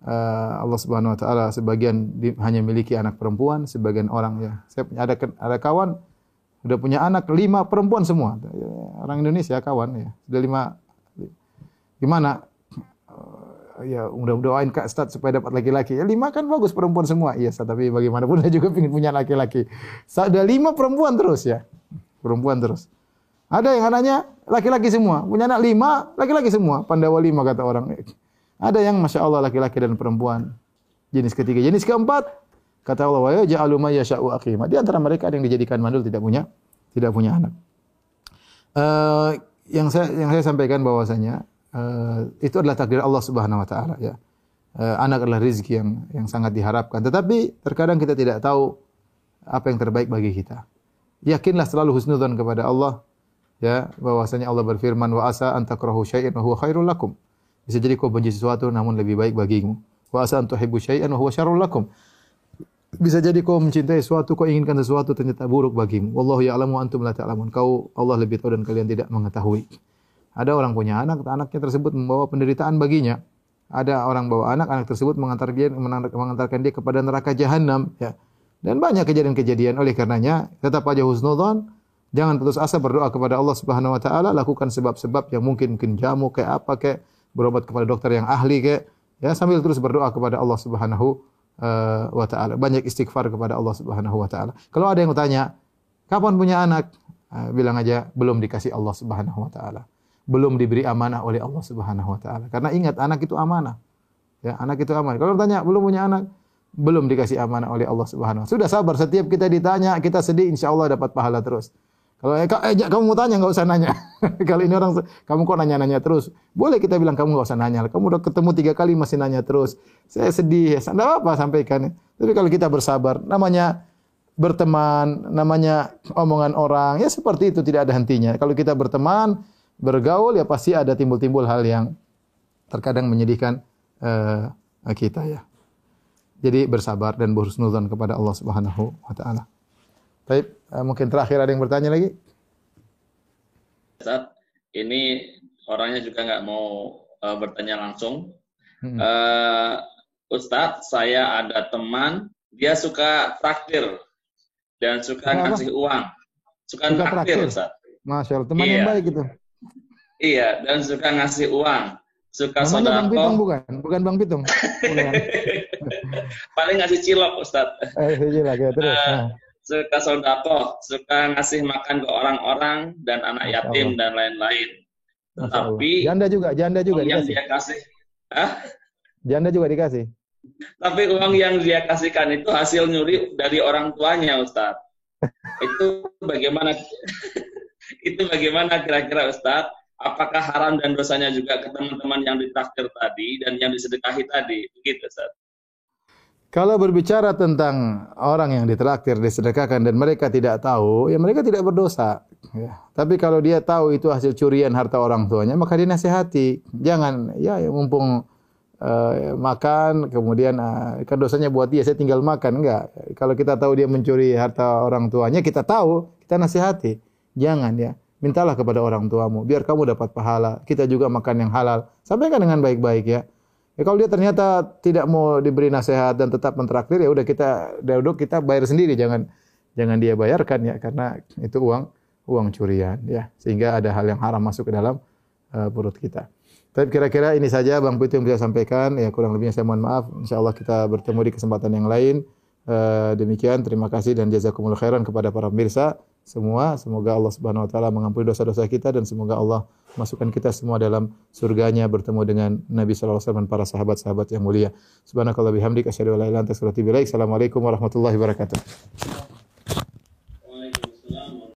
B: Uh, Allah Subhanahu wa taala sebagian hanya miliki anak perempuan, sebagian orang ya. Saya ada ada kawan udah punya anak lima perempuan semua. Orang Indonesia kawan ya. Sudah lima gimana? Ya udah doain Kak Ustaz supaya dapat laki-laki. Ya lima kan bagus perempuan semua. Iya, tapi bagaimanapun (laughs) saya juga ingin punya laki-laki. Ada lima perempuan terus ya. Perempuan terus. Ada yang anaknya laki-laki semua, punya anak lima, laki-laki semua, pandawa lima kata orang. Ada yang masya Allah laki-laki dan perempuan. Jenis ketiga, jenis keempat kata Allah wa ja'alu ma yasha'u aqima. Di antara mereka ada yang dijadikan mandul tidak punya tidak punya anak. Uh, yang saya yang saya sampaikan bahwasanya uh, itu adalah takdir Allah Subhanahu wa taala ya. Uh, anak adalah rezeki yang yang sangat diharapkan, tetapi terkadang kita tidak tahu apa yang terbaik bagi kita. Yakinlah selalu husnudzon kepada Allah ya bahwasanya Allah berfirman wa asa antakrahu syai'an wa huwa khairul lakum. Bisa jadi kau benci sesuatu namun lebih baik bagimu. Wa asa antuhibbu syai'an wa huwa syarrul lakum. Bisa jadi kau mencintai sesuatu, kau inginkan sesuatu ternyata buruk bagimu. Wallahu ya'lamu antum la ta'lamun. Kau Allah lebih tahu dan kalian tidak mengetahui. Ada orang punya anak, anaknya tersebut membawa penderitaan baginya. Ada orang bawa anak, anak tersebut mengantar dia mengantarkan dia kepada neraka jahanam, ya. Dan banyak kejadian-kejadian oleh karenanya tetap aja husnudzon, Jangan putus asa berdoa kepada Allah Subhanahu wa taala, lakukan sebab-sebab yang mungkin mungkin jamu kayak apa kayak berobat kepada dokter yang ahli kayak ya sambil terus berdoa kepada Allah Subhanahu uh, wa taala. Banyak istighfar kepada Allah Subhanahu wa taala. Kalau ada yang bertanya, kapan punya anak? Uh, bilang aja belum dikasih Allah Subhanahu wa taala. Belum diberi amanah oleh Allah Subhanahu wa taala. Karena ingat anak itu amanah. Ya, anak itu amanah. Kalau bertanya belum punya anak, belum dikasih amanah oleh Allah Subhanahu wa taala. Sudah sabar, setiap kita ditanya, kita sedih insya Allah dapat pahala terus. Kalau eh, eh kamu mau tanya nggak usah nanya. (laughs) Kalau ini orang kamu kok nanya-nanya terus, boleh kita bilang kamu nggak usah nanya. Kamu udah ketemu tiga kali masih nanya terus. Saya sedih. Ya, Tidak apa sampaikan. Tapi kalau kita bersabar, namanya berteman, namanya omongan orang, ya seperti itu tidak ada hentinya. Kalau kita berteman, bergaul, ya pasti ada timbul-timbul hal yang terkadang menyedihkan uh, kita ya. Jadi bersabar dan berhusnuzan kepada Allah Subhanahu wa taala. Baik, uh, mungkin terakhir ada yang bertanya lagi?
C: Ustaz, ini orangnya juga nggak mau uh, bertanya langsung. Hmm. Uh, Ustadz, saya ada teman, dia suka traktir dan suka Kenapa? ngasih uang. Suka, suka traktir, Ustaz.
B: Masya Allah, teman iya. yang baik itu.
C: Iya, dan suka ngasih uang. Suka Namanya sodako.
B: Bang Pitung bukan? Bukan Bang Pitung? (laughs)
C: Paling ngasih cilok, Ustaz.
B: Eh, cilok, ya, terus. Uh,
C: nah suka sodako, suka ngasih makan ke orang-orang dan anak Masya yatim Allah. dan lain-lain. Tapi
B: janda juga, janda juga
C: yang dikasih. dia kasih, Hah?
B: Janda juga dikasih.
C: Tapi uang yang dia kasihkan itu hasil nyuri dari orang tuanya, Ustaz. (laughs) itu bagaimana? (laughs) itu bagaimana kira-kira Ustaz? Apakah haram dan dosanya juga ke teman-teman yang ditakdir tadi dan yang disedekahi tadi? Begitu, Ustaz.
B: Kalau berbicara tentang orang yang ditraktir, disedekahkan dan mereka tidak tahu, ya mereka tidak berdosa. Ya. Tapi kalau dia tahu itu hasil curian harta orang tuanya, maka dia nasihati. Jangan, ya mumpung uh, makan, kemudian uh, kan dosanya buat dia, saya tinggal makan. Enggak. Kalau kita tahu dia mencuri harta orang tuanya, kita tahu, kita nasihati. Jangan ya. Mintalah kepada orang tuamu, biar kamu dapat pahala. Kita juga makan yang halal. Sampaikan dengan baik-baik ya. Ya, kalau dia ternyata tidak mau diberi nasihat dan tetap mentraktir ya udah kita duduk kita bayar sendiri jangan jangan dia bayarkan ya karena itu uang uang curian ya sehingga ada hal yang haram masuk ke dalam uh, perut kita. Tapi kira-kira ini saja Bang Putu yang bisa sampaikan ya kurang lebihnya saya mohon maaf. Insyaallah kita bertemu di kesempatan yang lain. Uh, demikian terima kasih dan jazakumullah khairan kepada para pemirsa semua. Semoga Allah Subhanahu wa taala mengampuni dosa-dosa kita dan semoga Allah masukkan kita semua dalam surganya bertemu dengan Nabi sallallahu alaihi wasallam para sahabat-sahabat yang mulia. Subhanakallah bihamdika asyhadu an la ilaha illa anta astaghfiruka wa atubu. Assalamualaikum warahmatullahi wabarakatuh.